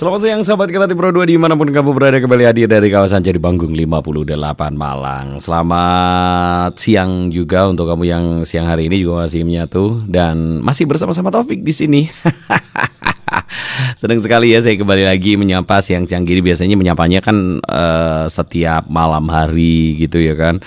Selamat siang sahabat kreatif Pro 2 di mana pun kamu berada kembali hadir dari kawasan Jadi Banggung 58 Malang. Selamat siang juga untuk kamu yang siang hari ini juga masih menyatu Dan masih bersama-sama Taufik di sini. Senang sekali ya saya kembali lagi menyapa siang-siang gini. Biasanya menyapanya kan uh, setiap malam hari gitu ya kan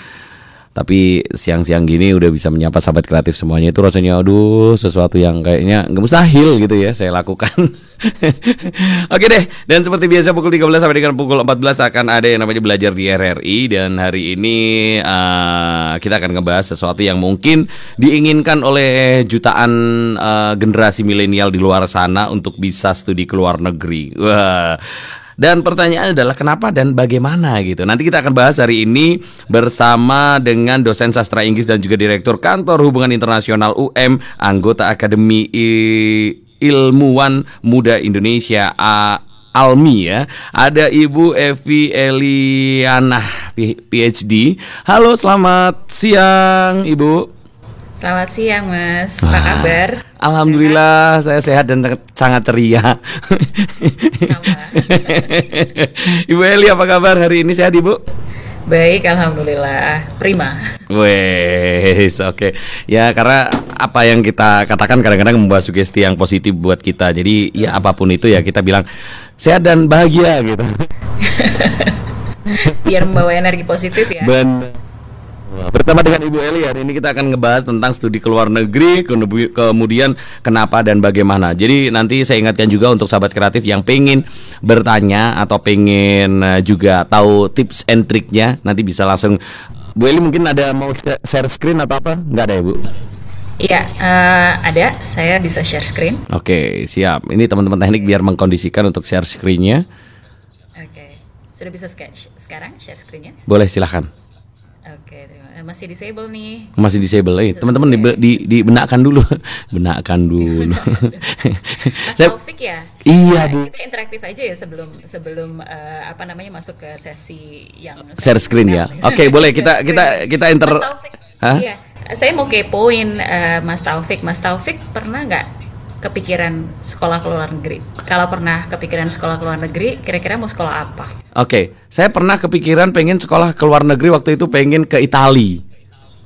tapi siang-siang gini udah bisa menyapa sahabat kreatif semuanya itu rasanya aduh sesuatu yang kayaknya nggak mustahil gitu ya saya lakukan. Oke deh, dan seperti biasa pukul 13 sampai dengan pukul 14 akan ada yang namanya belajar di RRI dan hari ini uh, kita akan ngebahas sesuatu yang mungkin diinginkan oleh jutaan uh, generasi milenial di luar sana untuk bisa studi ke luar negeri. Wah dan pertanyaannya adalah kenapa dan bagaimana gitu. Nanti kita akan bahas hari ini bersama dengan dosen sastra Inggris dan juga direktur kantor hubungan internasional UM, anggota Akademi Ilmuwan Muda Indonesia Almi ya. Ada Ibu Evi Eliana PhD. Halo, selamat siang Ibu. Selamat siang Mas, apa ah, kabar? Alhamdulillah sehat? saya sehat dan sangat ceria. Ibu Eli apa kabar hari ini sehat Ibu? Baik, alhamdulillah, prima. Wes, oke. Okay. Ya karena apa yang kita katakan kadang-kadang membawa sugesti yang positif buat kita. Jadi ya apa pun itu ya kita bilang sehat dan bahagia gitu. Biar membawa energi positif ya. Benar. Bersama dengan Ibu Eli hari ini kita akan ngebahas tentang studi ke luar negeri, kemudian kenapa dan bagaimana. Jadi nanti saya ingatkan juga untuk sahabat kreatif yang pengen bertanya atau pengen eh, juga tahu tips and triknya, nanti bisa langsung. Bu Eli mungkin ada mau share screen atau apa? Enggak ada ya Bu? Iya, uh, ada. Saya bisa share screen. Oke, siap. Ini teman-teman teknik biar mengkondisikan untuk share screennya. Oke, sudah bisa sketch sekarang share screennya? Boleh, silahkan. Oke, terima masih disable nih. Masih disable. Eh, teman-teman di, di dibenakkan dulu. benakkan dulu. Mas Saya, Taufik ya? Iya, Bu. Kita interaktif aja ya sebelum sebelum uh, apa namanya masuk ke sesi yang share screen ya. Oke, okay, boleh kita kita kita inter Mas Taufik. Hah? Iya. Saya mau kepoin uh, Mas Taufik. Mas Taufik pernah nggak kepikiran sekolah ke luar negeri? Kalau pernah kepikiran sekolah ke luar negeri, kira-kira mau sekolah apa? Oke, okay. saya pernah kepikiran pengen sekolah ke luar negeri waktu itu pengen ke Italia.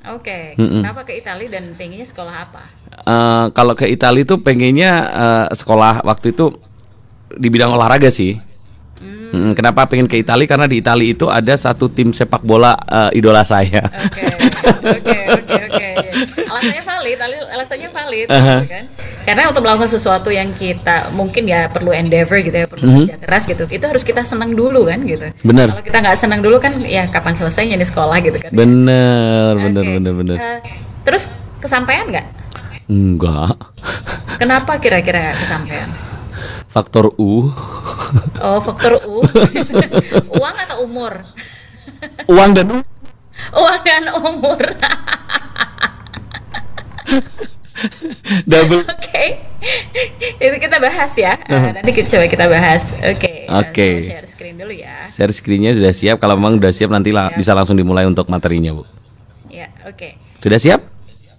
Oke, okay. mm -mm. kenapa ke Italia dan pengennya sekolah apa? Uh, kalau ke Italia itu pengennya uh, sekolah waktu itu di bidang olahraga sih. Hmm. Kenapa pengen ke Italia? Karena di Italia itu ada satu tim sepak bola uh, idola saya. Oke, oke, oke, oke. Alasannya valid, alasannya valid, uh -huh. kan? Karena untuk melakukan sesuatu yang kita mungkin ya perlu endeavor gitu ya, perlu mhm. -huh. kerja keras gitu, itu harus kita senang dulu kan gitu. Benar. Kalau kita nggak senang dulu kan, ya kapan selesainya di sekolah gitu kan? Bener, okay. bener, bener, bener. Uh, terus kesampaian nggak? Enggak. Kenapa kira-kira kesampaian? Faktor U. Oh, faktor U. Uang atau umur? Uang dan U. Uang dan umur. Double. Oke. Okay. Itu kita bahas ya. Uh, nanti kita coba kita bahas. Oke. Okay. Oke. Okay. Share screen dulu ya. Share screennya sudah siap. Kalau memang sudah siap nanti siap. bisa langsung dimulai untuk materinya, Bu. Ya, oke. Okay. Sudah siap?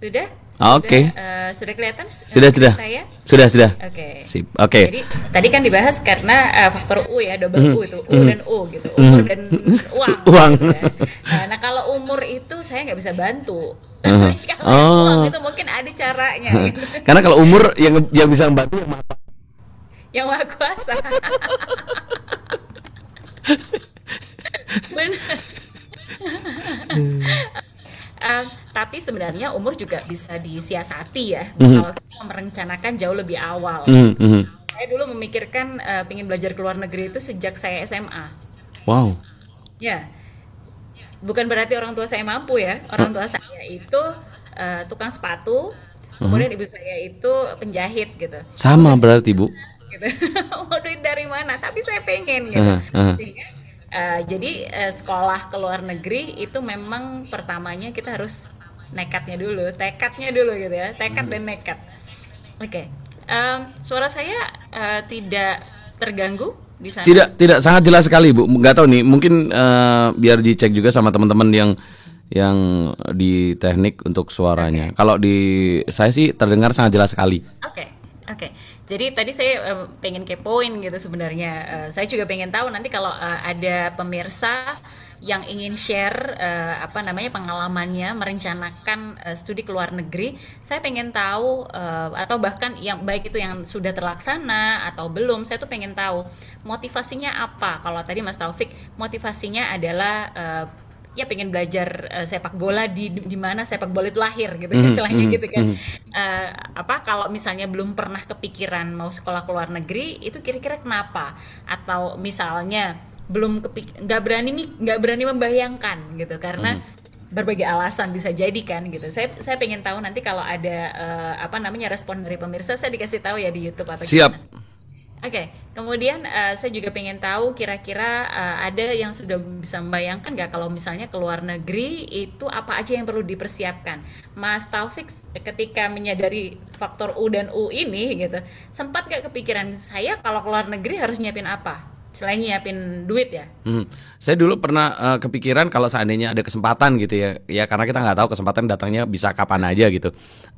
Sudah. Oke. Okay. Uh, sudah kelihatan? Sudah sudah. Saya? Sudah sudah. Oke. Okay. Sip. Oke. Okay. Jadi tadi kan dibahas karena uh, faktor U ya, double mm. U itu, U mm. dan U gitu, umur mm. dan uang. Uang. Gitu ya. nah, nah kalau umur itu saya nggak bisa bantu. Uh. kalau oh. uang itu mungkin ada caranya. Gitu. Karena kalau umur yang yang bisa membantu yang maha yang maha kuasa. Benar uh, tapi sebenarnya umur juga bisa disiasati ya mm-hmm. kalau kita merencanakan jauh lebih awal. Mm-hmm. Saya dulu memikirkan uh, ingin belajar ke luar negeri itu sejak saya SMA. Wow. Ya, bukan berarti orang tua saya mampu ya. Orang tua saya itu uh, tukang sepatu, kemudian ibu saya itu penjahit gitu. Sama berarti bu. Gitu. Mau duit dari mana? Tapi saya pengen gitu. Uh-huh. Sehingga Uh, jadi uh, sekolah ke luar negeri itu memang pertamanya kita harus nekatnya dulu, tekadnya dulu gitu ya, tekad hmm. dan nekat. Oke, okay. um, suara saya uh, tidak terganggu di sana? Tidak, tidak sangat jelas sekali bu. Gak tahu nih, mungkin uh, biar dicek juga sama teman-teman yang yang di teknik untuk suaranya. Okay. Kalau di saya sih terdengar sangat jelas sekali. Oke, okay. oke. Okay. Jadi tadi saya uh, pengen kepoin gitu sebenarnya. Uh, saya juga pengen tahu nanti kalau uh, ada pemirsa yang ingin share uh, apa namanya pengalamannya merencanakan uh, studi ke luar negeri, saya pengen tahu uh, atau bahkan yang baik itu yang sudah terlaksana atau belum, saya tuh pengen tahu motivasinya apa. Kalau tadi Mas Taufik motivasinya adalah uh, ya pengen belajar uh, sepak bola di di mana sepak bola itu lahir gitu mm, istilahnya mm, gitu kan. mm. uh, apa kalau misalnya belum pernah kepikiran mau sekolah ke luar negeri itu kira-kira kenapa? Atau misalnya belum kepik nggak berani nggak berani membayangkan gitu karena hmm. berbagai alasan bisa jadi kan gitu. Saya saya pengen tahu nanti kalau ada uh, apa namanya respon dari pemirsa saya dikasih tahu ya di YouTube atau siap Oke, okay. kemudian uh, saya juga pengen tahu kira-kira uh, ada yang sudah bisa membayangkan nggak kalau misalnya ke luar negeri itu apa aja yang perlu dipersiapkan. Mas Taufik ketika menyadari faktor U dan U ini gitu, sempat nggak kepikiran saya kalau ke luar negeri harus nyiapin apa? selain nyiapin duit ya. Hmm. Saya dulu pernah uh, kepikiran kalau seandainya ada kesempatan gitu ya, ya karena kita nggak tahu kesempatan datangnya bisa kapan aja gitu.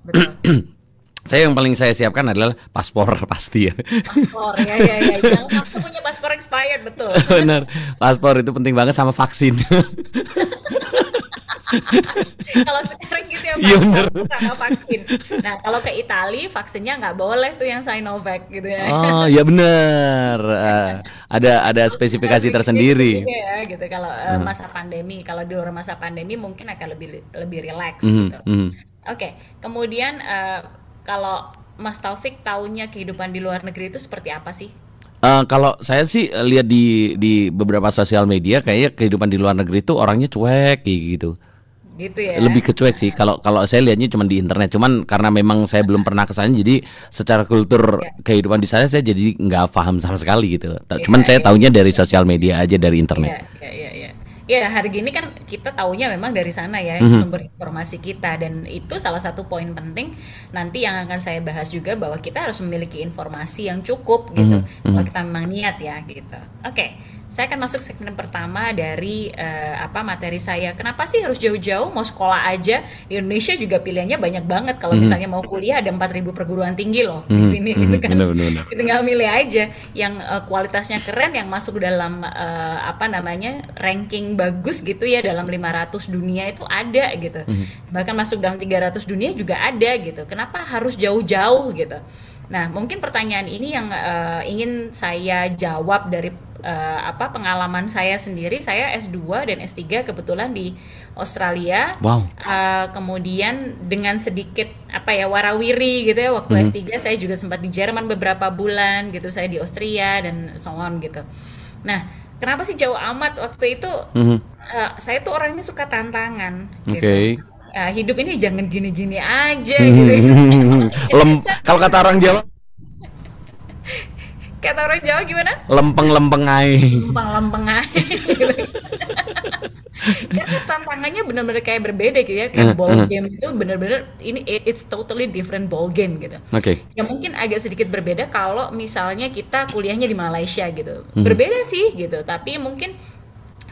saya yang paling saya siapkan adalah paspor pasti ya. Paspor ya ya ya. Jangan punya paspor expired betul. Benar. Paspor itu penting banget sama vaksin. kalau sekarang gitu ya iya, sama vaksin. Nah kalau ke Italia vaksinnya nggak boleh tuh yang Sinovac gitu ya. Oh iya benar. Uh, ada ada spesifikasi tersendiri. Gitu ya gitu kalau uh, masa pandemi. Kalau di luar masa pandemi mungkin akan lebih lebih rileks mm -hmm. gitu. Mm -hmm. Oke okay. kemudian uh, kalau Mas Taufik tahunya kehidupan di luar negeri itu seperti apa sih? Uh, kalau saya sih lihat di di beberapa sosial media kayaknya kehidupan di luar negeri itu orangnya cuek gitu gitu ya. Lebih kecuek sih. Kalau kalau saya lihatnya cuma di internet. Cuman karena memang saya belum pernah ke sana jadi secara kultur ya. kehidupan di sana saya jadi nggak paham sama sekali gitu. Ya, cuman saya ya. tahunya dari sosial media aja dari internet. Ya, ya, ya, ya. Hari gini kan kita taunya memang dari sana ya mm -hmm. sumber informasi kita dan itu salah satu poin penting nanti yang akan saya bahas juga bahwa kita harus memiliki informasi yang cukup gitu mm -hmm. kalau kita memang niat ya gitu. Oke. Okay saya akan masuk segmen pertama dari uh, apa materi saya. Kenapa sih harus jauh-jauh mau sekolah aja di Indonesia juga pilihannya banyak banget. Kalau mm misalnya mau kuliah ada 4000 perguruan tinggi loh mm di mhm, sini mm gitu kan. Bener, bener. Tinggal milih aja yang uh, kualitasnya keren yang masuk dalam uh, apa namanya ranking bagus gitu ya dalam 500 dunia itu ada gitu. Mm Bahkan masuk dalam 300 dunia juga ada gitu. Kenapa harus jauh-jauh gitu? Nah, mungkin pertanyaan ini yang uh, ingin saya jawab dari uh, apa pengalaman saya sendiri. Saya S2 dan S3 kebetulan di Australia. Wow. Uh, kemudian dengan sedikit apa ya warawiri gitu ya waktu mm -hmm. S3 saya juga sempat di Jerman beberapa bulan gitu. Saya di Austria dan so on gitu. Nah, kenapa sih jauh amat waktu itu? Mm -hmm. uh, saya tuh orangnya suka tantangan gitu. Okay uh, hidup ini jangan gini-gini aja gitu. Lem, kalau kata orang Jawa kata orang Jawa gimana? Lempeng-lempeng ai. Lempeng-lempeng ai. Karena tantangannya benar-benar kayak berbeda gitu ya. Kayak uh, ball uh. game itu benar-benar ini it's totally different ball game gitu. Oke. Okay. Ya mungkin agak sedikit berbeda kalau misalnya kita kuliahnya di Malaysia gitu. Uh Berbeda sih gitu, tapi mungkin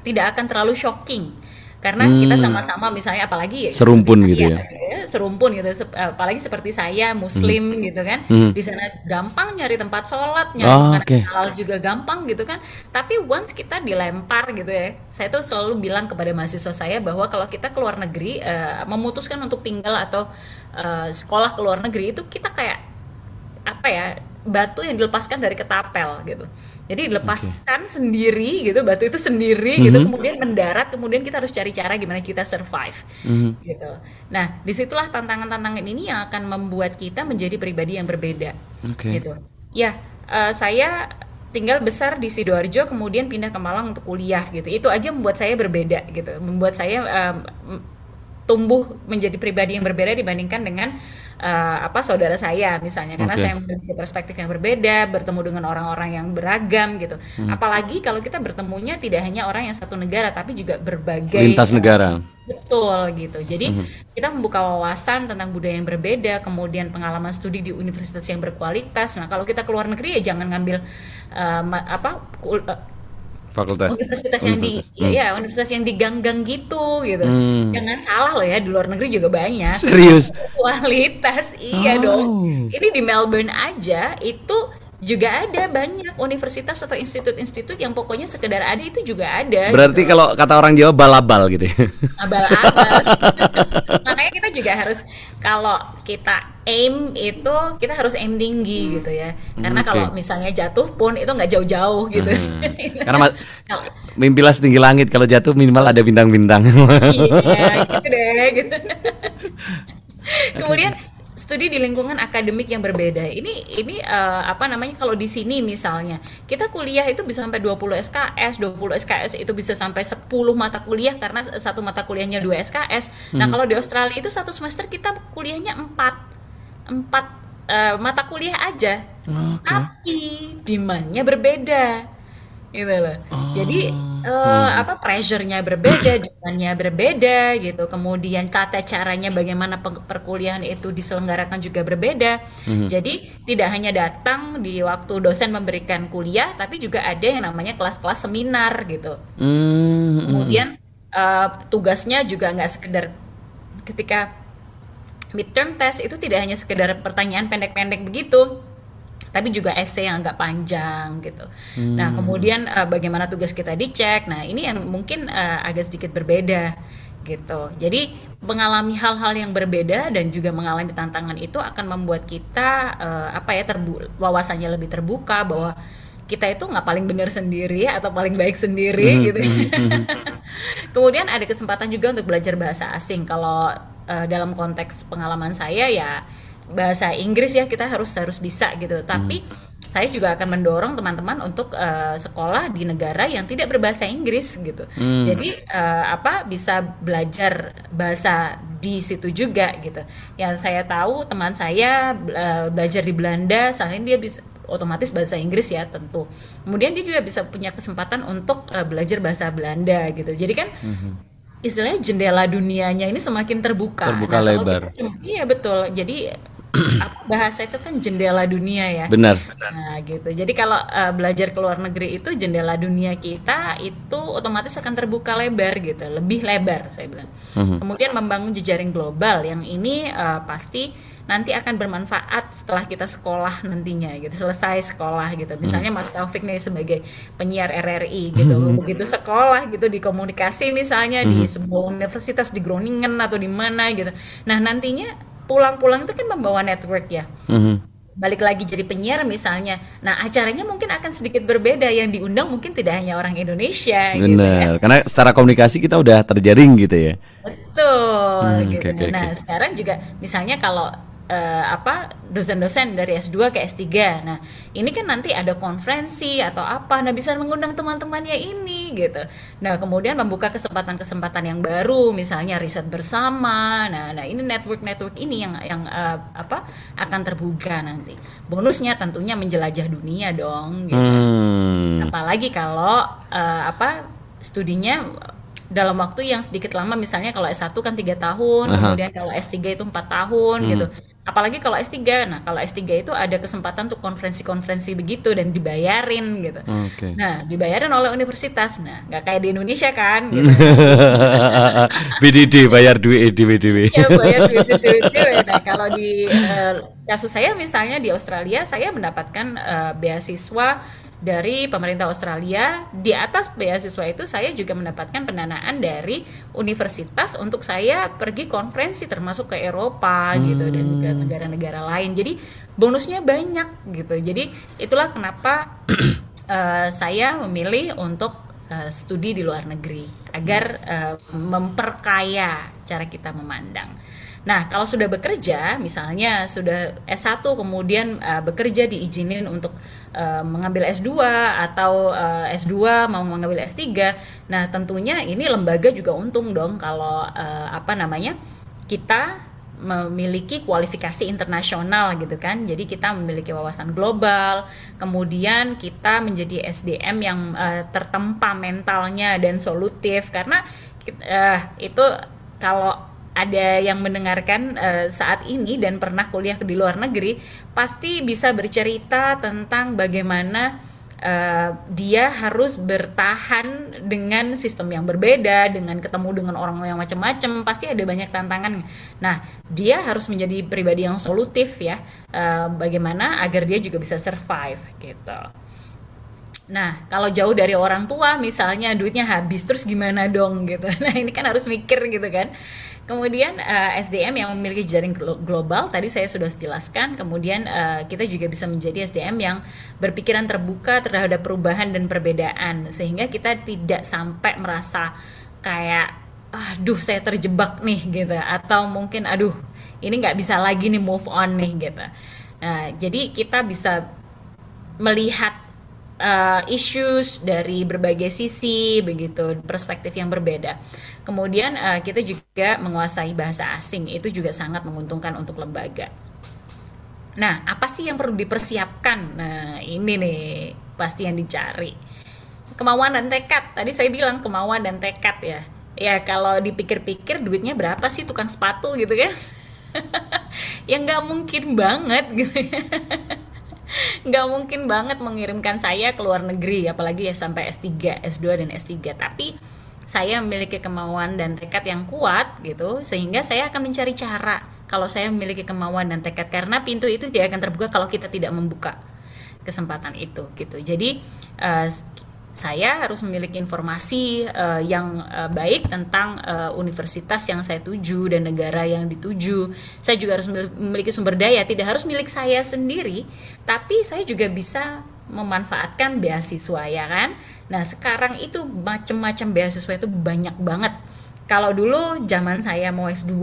tidak akan terlalu shocking karena hmm. kita sama-sama misalnya apalagi ya serumpun gitu ya, ya serumpun gitu apalagi seperti saya muslim hmm. gitu kan hmm. di sana gampang nyari tempat sholat nyari oh, makanan okay. halal juga gampang gitu kan tapi once kita dilempar gitu ya saya tuh selalu bilang kepada mahasiswa saya bahwa kalau kita keluar negeri uh, memutuskan untuk tinggal atau uh, sekolah ke luar negeri itu kita kayak apa ya batu yang dilepaskan dari ketapel gitu jadi dilepaskan okay. sendiri gitu, batu itu sendiri mm -hmm. gitu, kemudian mendarat, kemudian kita harus cari cara gimana kita survive mm -hmm. gitu. Nah, di situlah tantangan-tantangan ini yang akan membuat kita menjadi pribadi yang berbeda, okay. gitu. Ya, uh, saya tinggal besar di sidoarjo, kemudian pindah ke Malang untuk kuliah gitu. Itu aja membuat saya berbeda gitu, membuat saya um, tumbuh menjadi pribadi yang berbeda dibandingkan dengan uh, apa saudara saya misalnya karena okay. saya memiliki perspektif yang berbeda bertemu dengan orang-orang yang beragam gitu hmm. apalagi kalau kita bertemunya tidak hanya orang yang satu negara tapi juga berbagai lintas negara betul gitu jadi hmm. kita membuka wawasan tentang budaya yang berbeda kemudian pengalaman studi di universitas yang berkualitas nah kalau kita keluar negeri ya jangan ngambil uh, apa fakultas universitas yang di hmm. ya universitas yang diganggang gitu gitu hmm. jangan salah loh ya di luar negeri juga banyak serius kualitas iya oh. dong ini di Melbourne aja itu juga ada banyak universitas atau institut-institut yang pokoknya sekedar ada itu juga ada. Berarti gitu. kalau kata orang Jawa balabal gitu ya. Abal-abal. Makanya kita juga harus kalau kita aim itu kita harus aim tinggi gitu ya. Karena okay. kalau misalnya jatuh pun itu nggak jauh-jauh gitu. Hmm. Karena mimpilah setinggi langit kalau jatuh minimal ada bintang-bintang. iya, gitu deh gitu. Kemudian studi di lingkungan akademik yang berbeda. Ini ini uh, apa namanya kalau di sini misalnya kita kuliah itu bisa sampai 20 SKS, 20 SKS itu bisa sampai 10 mata kuliah karena satu mata kuliahnya 2 SKS. Nah, hmm. kalau di Australia itu satu semester kita kuliahnya 4 4 uh, mata kuliah aja. Okay. Tapi demandnya berbeda gitu loh. Oh. Jadi uh, hmm. apa pressure-nya berbeda, demandnya berbeda gitu. Kemudian tata caranya bagaimana perkuliahan itu diselenggarakan juga berbeda. Hmm. Jadi tidak hanya datang di waktu dosen memberikan kuliah, tapi juga ada yang namanya kelas-kelas seminar gitu. Hmm. Kemudian uh, tugasnya juga nggak sekedar ketika midterm test itu tidak hanya sekedar pertanyaan pendek-pendek begitu tapi juga essay yang agak panjang gitu. Hmm. Nah, kemudian uh, bagaimana tugas kita dicek. Nah, ini yang mungkin uh, agak sedikit berbeda gitu. Jadi mengalami hal-hal yang berbeda dan juga mengalami tantangan itu akan membuat kita uh, apa ya terbu wawasannya lebih terbuka bahwa kita itu nggak paling benar sendiri atau paling baik sendiri hmm, gitu. Hmm, hmm. Kemudian ada kesempatan juga untuk belajar bahasa asing. Kalau uh, dalam konteks pengalaman saya ya bahasa Inggris ya kita harus harus bisa gitu tapi hmm. saya juga akan mendorong teman-teman untuk uh, sekolah di negara yang tidak berbahasa Inggris gitu hmm. jadi uh, apa bisa belajar bahasa di situ juga gitu yang saya tahu teman saya uh, belajar di Belanda selain dia bisa otomatis bahasa Inggris ya tentu kemudian dia juga bisa punya kesempatan untuk uh, belajar bahasa Belanda gitu jadi kan hmm istilahnya jendela dunianya ini semakin terbuka. Terbuka nah, lebar. Gitu, iya betul. Jadi bahasa itu kan jendela dunia ya. Benar. Nah, gitu. Jadi kalau uh, belajar ke luar negeri itu jendela dunia kita itu otomatis akan terbuka lebar gitu, lebih lebar saya bilang. Mm-hmm. Kemudian membangun jejaring global yang ini uh, pasti nanti akan bermanfaat setelah kita sekolah nantinya gitu selesai sekolah gitu misalnya Mas Taufik nih sebagai penyiar RRI gitu hmm. begitu sekolah gitu di komunikasi misalnya di hmm. sebuah universitas di Groningen atau di mana gitu nah nantinya pulang-pulang itu kan membawa network ya. Mm-hmm. Balik lagi jadi penyiar misalnya. Nah, acaranya mungkin akan sedikit berbeda yang diundang mungkin tidak hanya orang Indonesia Benar. gitu ya. Karena secara komunikasi kita udah terjaring gitu ya. Betul hmm, gitu. Okay, okay, nah, okay. sekarang juga misalnya kalau uh, apa dosen-dosen dari S2 ke S3. Nah, ini kan nanti ada konferensi atau apa, nah bisa mengundang teman-temannya ini gitu. Nah, kemudian membuka kesempatan-kesempatan yang baru, misalnya riset bersama. Nah, nah ini network-network ini yang yang uh, apa akan terbuka nanti. Bonusnya tentunya menjelajah dunia dong gitu. Hmm. Apalagi kalau uh, apa studinya dalam waktu yang sedikit lama misalnya kalau S1 kan tiga tahun, Aha. kemudian kalau S3 itu empat tahun hmm. gitu apalagi kalau S3 nah kalau S3 itu ada kesempatan untuk konferensi-konferensi begitu dan dibayarin gitu. Okay. nah dibayarin oleh universitas. Nah nggak kayak di Indonesia kan gitu. BDD bayar duit BDD ya bayar duit duit nah kalau di uh, kasus saya misalnya di Australia saya mendapatkan uh, beasiswa dari pemerintah Australia. Di atas beasiswa itu saya juga mendapatkan pendanaan dari universitas untuk saya pergi konferensi termasuk ke Eropa hmm. gitu dan ke hmm. negara-negara lain. Jadi bonusnya banyak gitu. Jadi itulah kenapa uh, saya memilih untuk uh, studi di luar negeri agar uh, memperkaya cara kita memandang. Nah, kalau sudah bekerja, misalnya sudah S1 kemudian uh, bekerja diizinin untuk uh, mengambil S2 atau uh, S2 mau mengambil S3. Nah, tentunya ini lembaga juga untung dong kalau uh, apa namanya? kita memiliki kualifikasi internasional gitu kan. Jadi kita memiliki wawasan global, kemudian kita menjadi SDM yang uh, tertempa mentalnya dan solutif karena uh, itu kalau ada yang mendengarkan uh, saat ini dan pernah kuliah di luar negeri pasti bisa bercerita tentang bagaimana uh, dia harus bertahan dengan sistem yang berbeda, dengan ketemu dengan orang yang macam-macam, pasti ada banyak tantangan. Nah, dia harus menjadi pribadi yang solutif ya, uh, bagaimana agar dia juga bisa survive gitu. Nah, kalau jauh dari orang tua, misalnya duitnya habis, terus gimana dong gitu. Nah, ini kan harus mikir gitu kan. Kemudian uh, eh, SDM yang memiliki jaring global, tadi saya sudah jelaskan. Kemudian uh, kita juga bisa menjadi SDM yang berpikiran terbuka terhadap perubahan dan perbedaan, sehingga kita tidak sampai merasa kayak, aduh saya terjebak nih gitu, atau mungkin aduh ini nggak bisa lagi nih move on nih gitu. Nah, jadi kita bisa melihat uh, issues dari berbagai sisi begitu perspektif yang berbeda. Kemudian uh, kita juga menguasai bahasa asing itu juga sangat menguntungkan untuk lembaga. Nah apa sih yang perlu dipersiapkan? Nah ini nih pasti yang dicari. Kemauan dan tekad. Tadi saya bilang kemauan dan tekad ya. Ya kalau dipikir-pikir duitnya berapa sih tukang sepatu gitu kan? Ya nggak mungkin banget gitu ya nggak mungkin banget mengirimkan saya ke luar negeri apalagi ya sampai S3, S2 dan S3 tapi saya memiliki kemauan dan tekad yang kuat gitu sehingga saya akan mencari cara kalau saya memiliki kemauan dan tekad. Karena pintu itu tidak akan terbuka kalau kita tidak membuka kesempatan itu gitu. Jadi uh, saya harus memiliki informasi uh, yang uh, baik tentang uh, universitas yang saya tuju dan negara yang dituju. Saya juga harus memiliki sumber daya, tidak harus milik saya sendiri, tapi saya juga bisa memanfaatkan beasiswa ya kan. Nah, sekarang itu macam-macam beasiswa itu banyak banget kalau dulu zaman saya mau S2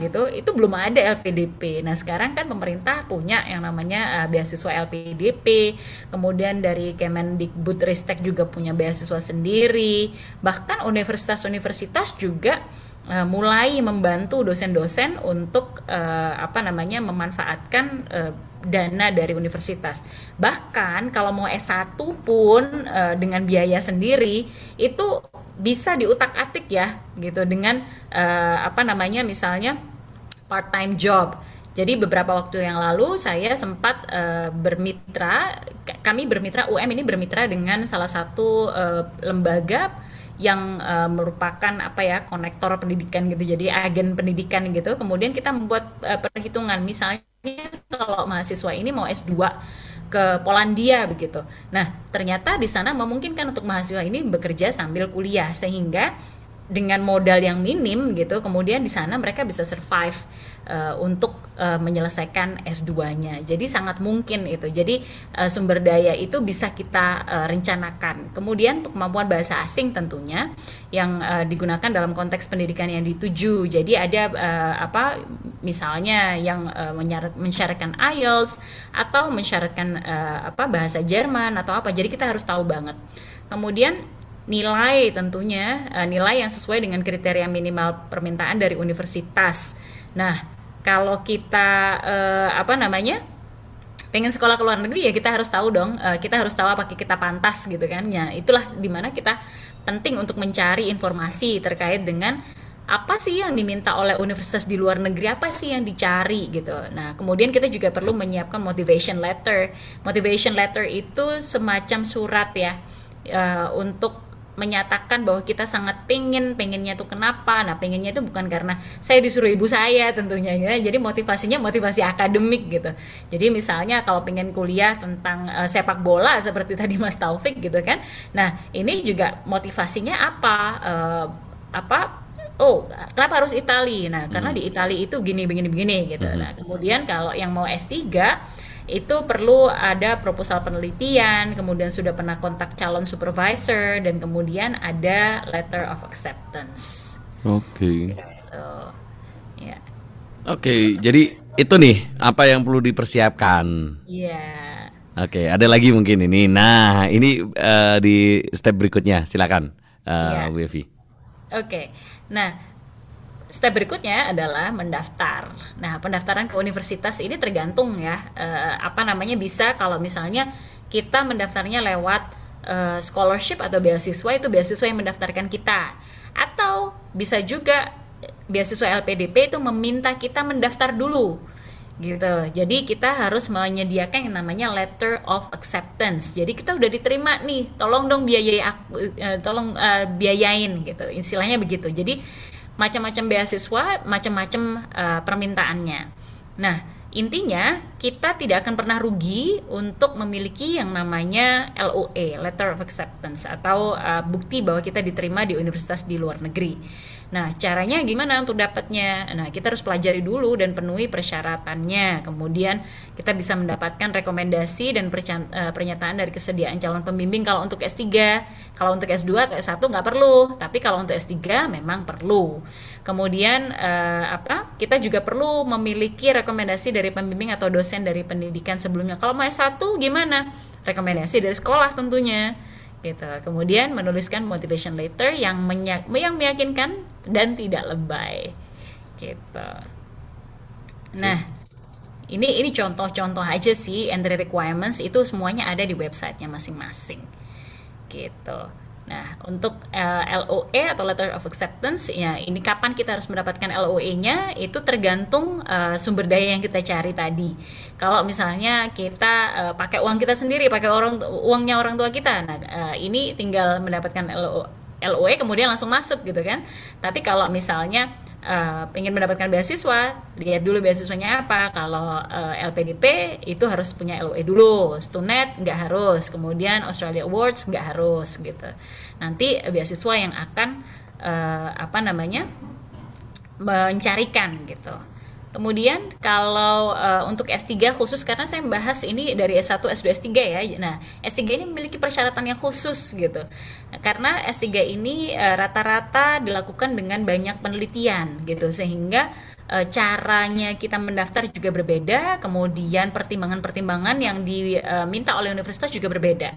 gitu itu belum ada LPDP. Nah, sekarang kan pemerintah punya yang namanya uh, beasiswa LPDP. Kemudian dari Kemendikbudristek juga punya beasiswa sendiri. Bahkan universitas-universitas juga uh, mulai membantu dosen-dosen untuk uh, apa namanya memanfaatkan uh, dana dari universitas. Bahkan kalau mau S1 pun uh, dengan biaya sendiri itu bisa diutak-atik ya gitu dengan uh, apa namanya misalnya part time job. Jadi beberapa waktu yang lalu saya sempat uh, bermitra kami bermitra UM ini bermitra dengan salah satu uh, lembaga yang uh, merupakan apa ya konektor pendidikan gitu jadi agen pendidikan gitu kemudian kita membuat uh, perhitungan misalnya kalau mahasiswa ini mau S2 ke Polandia begitu. Nah, ternyata di sana memungkinkan untuk mahasiswa ini bekerja sambil kuliah sehingga dengan modal yang minim gitu, kemudian di sana mereka bisa survive uh, untuk uh, menyelesaikan S2-nya. Jadi sangat mungkin itu. Jadi uh, sumber daya itu bisa kita uh, rencanakan. Kemudian kemampuan bahasa asing tentunya yang uh, digunakan dalam konteks pendidikan yang dituju. Jadi ada uh, apa misalnya yang uh, mensyaratkan IELTS atau mensyaratkan uh, apa bahasa Jerman atau apa. Jadi kita harus tahu banget. Kemudian nilai tentunya uh, nilai yang sesuai dengan kriteria minimal permintaan dari universitas. Nah, kalau kita uh, apa namanya pengen sekolah ke luar negeri ya kita harus tahu dong kita harus tahu apa kita pantas gitu kan ya itulah di mana kita penting untuk mencari informasi terkait dengan apa sih yang diminta oleh universitas di luar negeri apa sih yang dicari gitu. Nah kemudian kita juga perlu menyiapkan motivation letter. Motivation letter itu semacam surat ya uh, untuk menyatakan bahwa kita sangat pengen pengennya tuh kenapa? Nah pengennya itu bukan karena saya disuruh ibu saya tentunya ya. Jadi motivasinya motivasi akademik gitu. Jadi misalnya kalau pengen kuliah tentang uh, sepak bola seperti tadi Mas Taufik gitu kan. Nah ini juga motivasinya apa? Uh, apa? Oh kenapa harus Italia nah karena hmm. di Italia itu gini begini begini gitu. Hmm. nah kemudian kalau yang mau S3 itu perlu ada proposal penelitian, kemudian sudah pernah kontak calon supervisor dan kemudian ada letter of acceptance. Oke. Okay. Gitu. Ya. Oke, okay, jadi itu nih apa yang perlu dipersiapkan. Iya. Yeah. Oke, okay, ada lagi mungkin ini. Nah, ini uh, di step berikutnya, silakan, uh, yeah. Oke, okay. nah step berikutnya adalah mendaftar. Nah, pendaftaran ke universitas ini tergantung ya eh, apa namanya bisa kalau misalnya kita mendaftarnya lewat eh, scholarship atau beasiswa itu beasiswa yang mendaftarkan kita. Atau bisa juga beasiswa LPDP itu meminta kita mendaftar dulu gitu. Jadi kita harus menyediakan yang namanya letter of acceptance. Jadi kita udah diterima nih, tolong dong biayai aku, uh, tolong uh, biayain gitu. Istilahnya begitu. Jadi macam-macam beasiswa, macam-macam uh, permintaannya. Nah, intinya kita tidak akan pernah rugi untuk memiliki yang namanya LOA, letter of acceptance atau uh, bukti bahwa kita diterima di universitas di luar negeri. Nah, caranya gimana untuk dapatnya? Nah, kita harus pelajari dulu dan penuhi persyaratannya. Kemudian kita bisa mendapatkan rekomendasi dan eh, pernyataan dari kesediaan calon pembimbing kalau untuk S3. Kalau untuk S2 atau S1 nggak perlu, tapi kalau untuk S3 memang perlu. Kemudian eh, apa? Kita juga perlu memiliki rekomendasi dari pembimbing atau dosen dari pendidikan sebelumnya. Kalau mau S1 gimana? Rekomendasi dari sekolah tentunya gitu. Kemudian menuliskan motivation letter yang yang meyakinkan dan tidak lebay. Gitu. Nah, ini ini contoh-contoh aja sih entry requirements itu semuanya ada di websitenya masing-masing. Gitu. Nah, untuk uh, eh, LOE atau Letter of Acceptance, ya ini kapan kita harus mendapatkan LOE-nya itu tergantung uh, sumber daya yang kita cari tadi. Kalau misalnya kita uh, pakai uang kita sendiri, pakai orang uangnya orang tua kita, nah uh, ini tinggal mendapatkan LO, LOE kemudian langsung masuk gitu kan. Tapi kalau misalnya uh, ingin mendapatkan beasiswa, lihat dulu beasiswanya apa. Kalau uh, LPDP itu harus punya LOE dulu, Stunet nggak harus, kemudian Australia Awards nggak harus gitu. Nanti beasiswa yang akan uh, apa namanya mencarikan gitu. Kemudian kalau uh, untuk S3 khusus karena saya membahas ini dari S1, S2, S3 ya. Nah, S3 ini memiliki persyaratan yang khusus gitu. Karena S3 ini eh, rata-rata uh, dilakukan dengan banyak penelitian gitu sehingga caranya kita mendaftar juga berbeda, kemudian pertimbangan-pertimbangan yang diminta oleh universitas juga berbeda.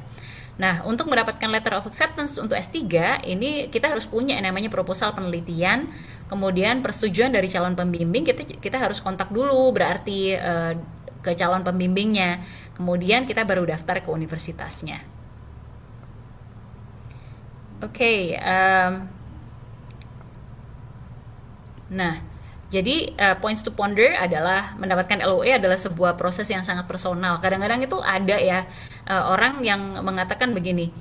Nah, untuk mendapatkan letter of acceptance untuk S3 ini kita harus punya yang namanya proposal penelitian kemudian persetujuan dari calon pembimbing kita kita harus kontak dulu berarti uh, ke calon pembimbingnya. Kemudian kita baru daftar ke universitasnya. Oke okay, um, nah jadi uh, points to ponder adalah mendapatkan LOE adalah sebuah proses yang sangat personal. Kadang-kadang itu ada ya uh, orang yang mengatakan begini,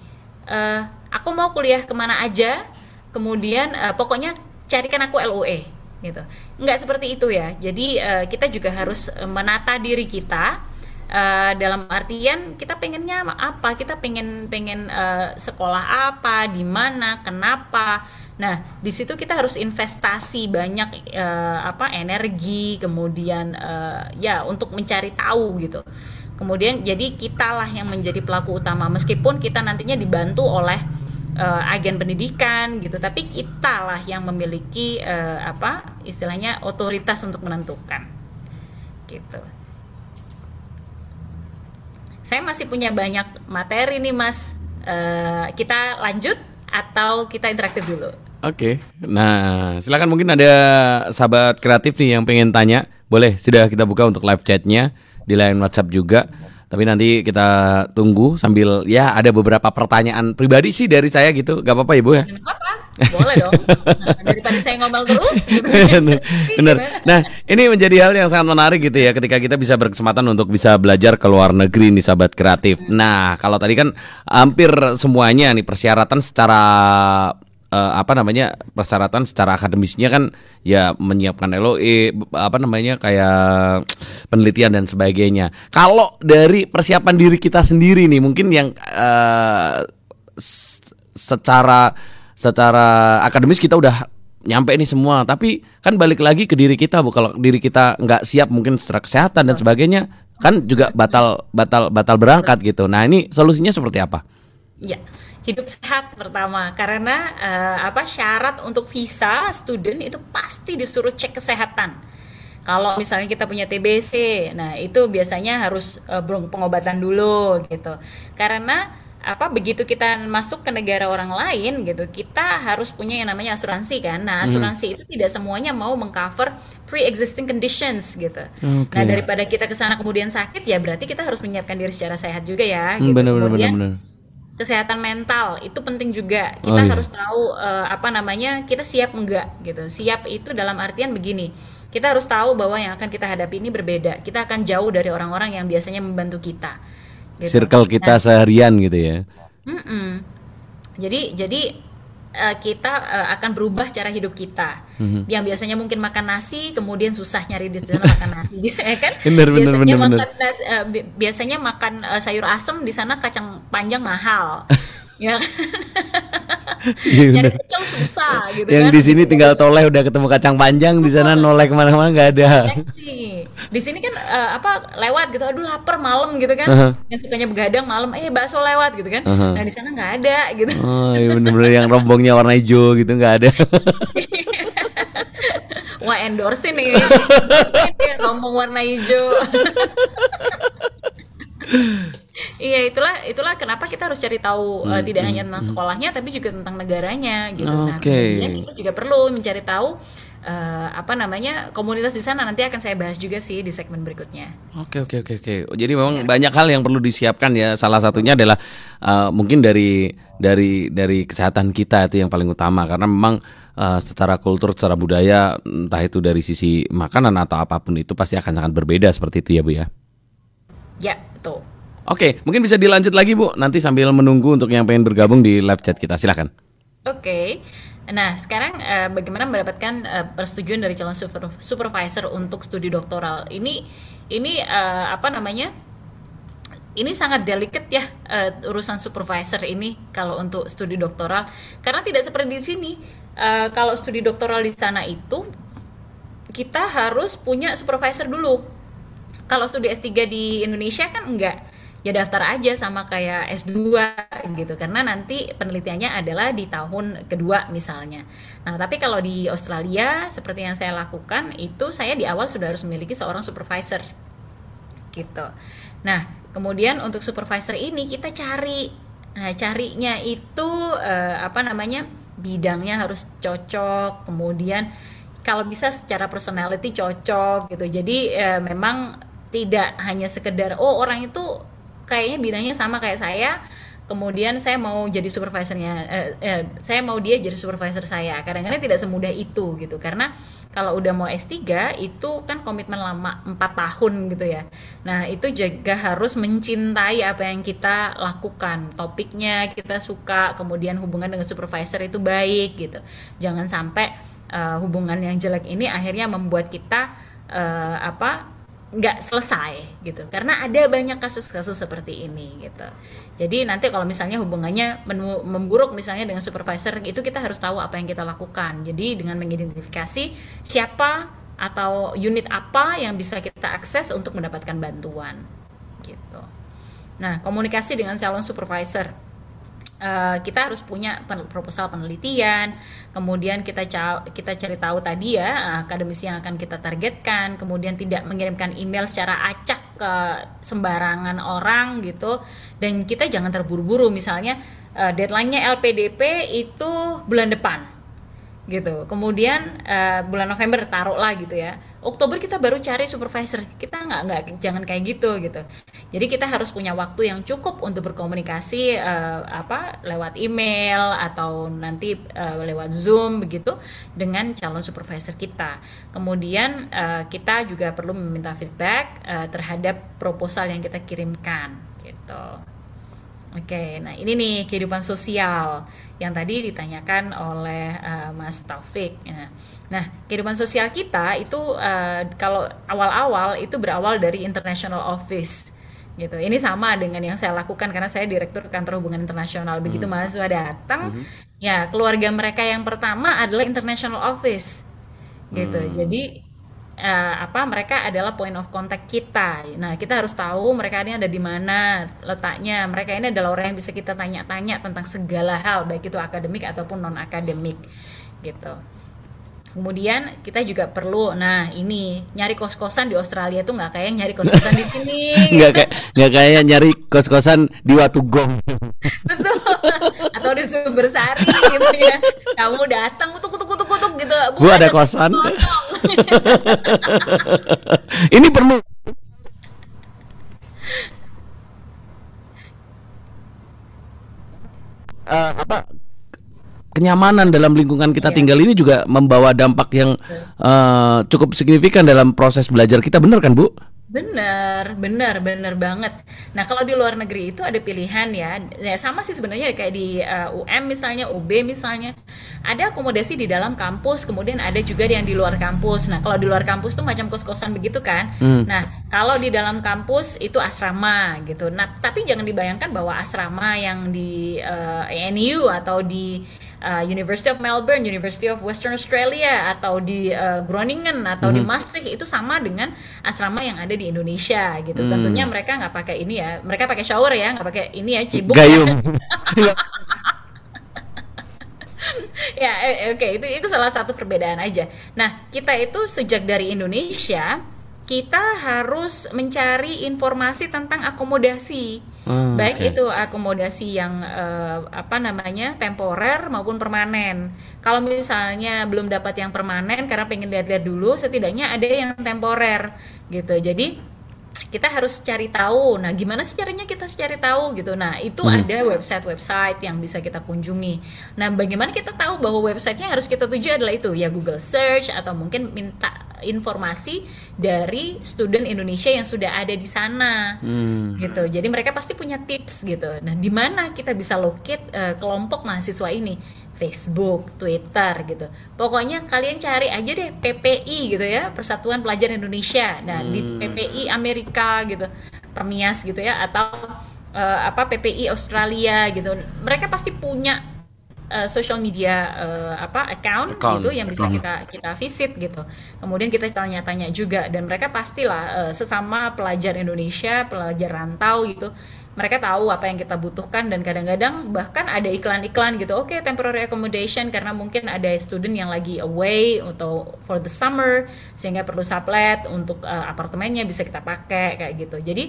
uh, aku mau kuliah ke mana aja, kemudian uh, pokoknya carikan aku LOE gitu. Nggak seperti itu ya. Jadi uh, kita juga harus menata diri kita uh, dalam artian kita pengennya apa? Kita pengen pengen uh, sekolah apa di mana kenapa nah di situ kita harus investasi banyak uh, apa energi kemudian uh, ya untuk mencari tahu gitu. Kemudian jadi kitalah yang menjadi pelaku utama. Meskipun kita nantinya dibantu oleh uh, agen pendidikan gitu tapi kita lah yang memiliki uh, apa istilahnya otoritas untuk menentukan. Gitu. Saya masih punya banyak materi nih mas. Uh, kita lanjut atau kita interaktif dulu Oke, okay. nah silakan mungkin ada sahabat kreatif nih yang pengen tanya, boleh sudah kita buka untuk live chatnya di line WhatsApp juga. Tapi nanti kita tunggu sambil ya ada beberapa pertanyaan pribadi sih dari saya gitu. Gak apa-apa Ibu ya? apa Boleh dong. Daripada saya ngomel terus gitu. Bener. Nah, ini menjadi hal yang sangat menarik gitu ya ketika kita bisa berkesempatan untuk bisa belajar ke luar negeri nih sahabat kreatif. Nah, kalau tadi kan hampir semuanya nih persyaratan secara uh, apa namanya persyaratan secara akademisnya kan ya menyiapkan LOE apa namanya kayak penelitian dan sebagainya. Kalau dari persiapan diri kita sendiri nih mungkin yang uh, secara secara akademis kita udah nyampe ini semua. Tapi kan balik lagi ke diri kita bu. Kalau diri kita nggak siap mungkin secara kesehatan dan sebagainya kan juga batal batal batal berangkat gitu. Nah ini solusinya seperti apa? Ya hidup sehat pertama karena uh, apa syarat untuk visa student itu pasti disuruh cek kesehatan. Kalau misalnya kita punya TBC, nah itu biasanya harus uh, pengobatan dulu gitu. Karena apa begitu kita masuk ke negara orang lain gitu, kita harus punya yang namanya asuransi kan. Nah, hmm. asuransi hmm. itu tidak semuanya mau mengcover pre-existing conditions gitu. Okay. Nah, daripada kita ke sana kemudian sakit ya berarti kita harus menyiapkan diri secara sehat juga ya hmm, gitu. Bener, bener, bener, kesehatan mental itu penting juga kita oh, iya. harus tahu uh, apa namanya kita siap enggak gitu siap itu dalam artian begini kita harus tahu bahwa yang akan kita hadapi ini berbeda. Kita akan jauh dari orang-orang yang biasanya membantu kita. Gitu. Circle kita nah, seharian gitu ya. Mm -mm. Jadi jadi uh, kita uh, akan berubah cara hidup kita. Mm-hmm. Yang biasanya mungkin makan nasi, kemudian susah nyari di sana makan nasi, ya kan? Bener, biasanya bener, makan bener. Nasi, uh, bi biasanya makan uh, sayur asem di sana kacang panjang mahal. ya. Kan? Nyari pecel susah gitu yang kan. di sini tinggal toleh udah ketemu kacang panjang di sana noleh ke mana-mana nggak ada. Di sini kan uh, apa lewat gitu. Aduh lapar malam gitu kan. Uh -huh. yang sukanya begadang malam eh bakso lewat gitu kan. Uh -huh. nah di sana nggak ada gitu. Oh iya bener-bener yang rombongnya warna hijau gitu nggak ada. Wah endorse nih. Rombong warna hijau Iya itulah itulah kenapa kita harus cari tahu hmm, uh, tidak hmm, hanya tentang hmm. sekolahnya tapi juga tentang negaranya gitu. Okay. Nah kemudian kita juga perlu mencari tahu uh, apa namanya komunitas di sana nanti akan saya bahas juga sih di segmen berikutnya. Oke oke oke oke. Jadi memang ya. banyak hal yang perlu disiapkan ya. Salah satunya adalah uh, mungkin dari dari dari kesehatan kita itu yang paling utama karena memang uh, secara kultur, secara budaya entah itu dari sisi makanan atau apa pun itu pasti akan sangat berbeda seperti itu ya bu ya. Ya betul. Oke, mungkin bisa dilanjut lagi Bu, nanti sambil menunggu untuk yang pengen bergabung di live chat kita, silahkan. Oke, nah sekarang uh, bagaimana mendapatkan uh, persetujuan dari calon super, supervisor untuk studi doktoral? Ini ini uh, apa namanya? Ini sangat delicate ya uh, urusan supervisor ini kalau untuk studi doktoral, karena tidak seperti di sini. Uh, kalau studi doktoral di sana itu kita harus punya supervisor dulu. Kalau studi S3 di Indonesia kan enggak ya daftar aja sama kayak S2 gitu karena nanti penelitiannya adalah di tahun kedua misalnya. Nah, tapi kalau di Australia seperti yang saya lakukan itu saya di awal sudah harus memiliki seorang supervisor. Gitu. Nah, kemudian untuk supervisor ini kita cari nah carinya itu eh, apa namanya? bidangnya harus cocok, kemudian kalau bisa secara personality cocok gitu. Jadi eh, memang tidak hanya sekedar oh orang itu kayaknya bidangnya sama kayak saya. Kemudian saya mau jadi supervisornya eh, eh, saya mau dia jadi supervisor saya. Kadang-kadang tidak semudah itu gitu. Karena kalau udah mau S3 itu kan komitmen lama 4 tahun gitu ya. Nah itu juga harus mencintai apa yang kita lakukan. Topiknya kita suka kemudian hubungan dengan supervisor itu baik gitu. Jangan sampai uh, hubungan yang jelek ini akhirnya membuat kita uh, apa nggak selesai gitu. Karena ada banyak kasus-kasus seperti ini gitu. Jadi nanti kalau misalnya hubungannya memburuk misalnya dengan supervisor itu kita harus tahu apa yang kita lakukan. Jadi dengan mengidentifikasi siapa atau unit apa yang bisa kita akses untuk mendapatkan bantuan gitu. Nah komunikasi dengan calon supervisor Uh, kita harus punya proposal penelitian, kemudian kita kita cari tahu tadi ya akademisi yang akan kita targetkan, kemudian tidak mengirimkan email secara acak ke sembarangan orang gitu, dan kita jangan terburu-buru. Misalnya uh, deadline-nya LPDP itu bulan depan, gitu. Kemudian uh, bulan November taruh lah gitu ya. Oktober kita baru cari supervisor. Kita nggak nggak jangan kayak gitu gitu. Jadi kita harus punya waktu yang cukup untuk berkomunikasi uh, apa lewat email atau nanti uh, lewat zoom begitu dengan calon supervisor kita. Kemudian uh, kita juga perlu meminta feedback uh, terhadap proposal yang kita kirimkan gitu Oke, nah ini nih kehidupan sosial yang tadi ditanyakan oleh uh, Mas Taufik. Nah, Nah, kehidupan sosial kita itu uh, kalau awal-awal itu berawal dari international office gitu. Ini sama dengan yang saya lakukan karena saya direktur kantor hubungan internasional. Begitu hmm. mahasiswa datang, hmm. ya keluarga mereka yang pertama adalah international office, gitu. Hmm. Jadi uh, apa mereka adalah point of contact kita. Nah, kita harus tahu mereka ini ada di mana letaknya. Mereka ini adalah orang yang bisa kita tanya-tanya tentang segala hal, baik itu akademik ataupun non akademik, gitu. Kemudian kita juga perlu, nah ini nyari kos kosan di Australia tuh nggak kayak nyari kos kosan di sini. Nggak kayak nggak kayak nyari kos kosan di Watugong. Betul. Atau di Sumber Sari gitu ya. Kamu datang kutuk kutuk kutuk kutuk gitu. Bu ada kosan. ini perlu. Uh, apa kenyamanan dalam lingkungan kita yeah. tinggal ini juga membawa dampak yang uh, cukup signifikan dalam proses belajar kita, benar kan Bu? Bener, bener, bener banget. Nah kalau di luar negeri itu ada pilihan ya, ya sama sih sebenarnya kayak di uh, UM misalnya, UB misalnya, ada akomodasi di dalam kampus, kemudian ada juga yang di luar kampus. Nah kalau di luar kampus tuh macam kos-kosan begitu kan. Hmm. Nah kalau di dalam kampus itu asrama gitu. Nah tapi jangan dibayangkan bahwa asrama yang di uh, eh, ANU atau di uh, University of Melbourne, University of Western Australia atau di uh, Groningen atau hmm. di Maastricht itu sama dengan asrama yang ada di Indonesia gitu. Hmm. Tentunya mereka nggak pakai ini ya, mereka pakai shower ya, nggak pakai ini ya cibuk. Gayung. ya, eh, oke okay. itu itu salah satu perbedaan aja. Nah kita itu sejak dari Indonesia kita harus mencari informasi tentang akomodasi Hmm, baik okay. itu akomodasi yang uh, apa namanya temporer maupun permanen. Kalau misalnya belum dapat yang permanen karena pengen lihat-lihat dulu, setidaknya ada yang temporer gitu. Jadi kita harus cari tahu. Nah, gimana sih caranya kita cari tahu gitu? Nah, itu hmm. ada website-website yang bisa kita kunjungi. Nah, bagaimana kita tahu bahwa websitenya harus kita tuju adalah itu ya Google Search atau mungkin minta informasi dari student Indonesia yang sudah ada di sana, hmm. gitu. Jadi mereka pasti punya tips gitu. Nah, di mana kita bisa locate uh, kelompok mahasiswa ini? Facebook, Twitter gitu. Pokoknya kalian cari aja deh PPI gitu ya, Persatuan Pelajar Indonesia. Nah, hmm. di PPI Amerika gitu, Permias gitu ya atau uh, apa PPI Australia gitu. Mereka pasti punya uh, social media uh, apa account, account gitu yang bisa kita kita visit gitu. Kemudian kita tanya-tanya juga dan mereka pastilah uh, sesama pelajar Indonesia, pelajar rantau gitu mereka tahu apa yang kita butuhkan dan kadang-kadang bahkan ada iklan-iklan gitu. Oke okay, temporary accommodation karena mungkin ada student yang lagi away atau for the summer sehingga perlu sublet untuk uh, apartemennya bisa kita pakai kayak gitu. Jadi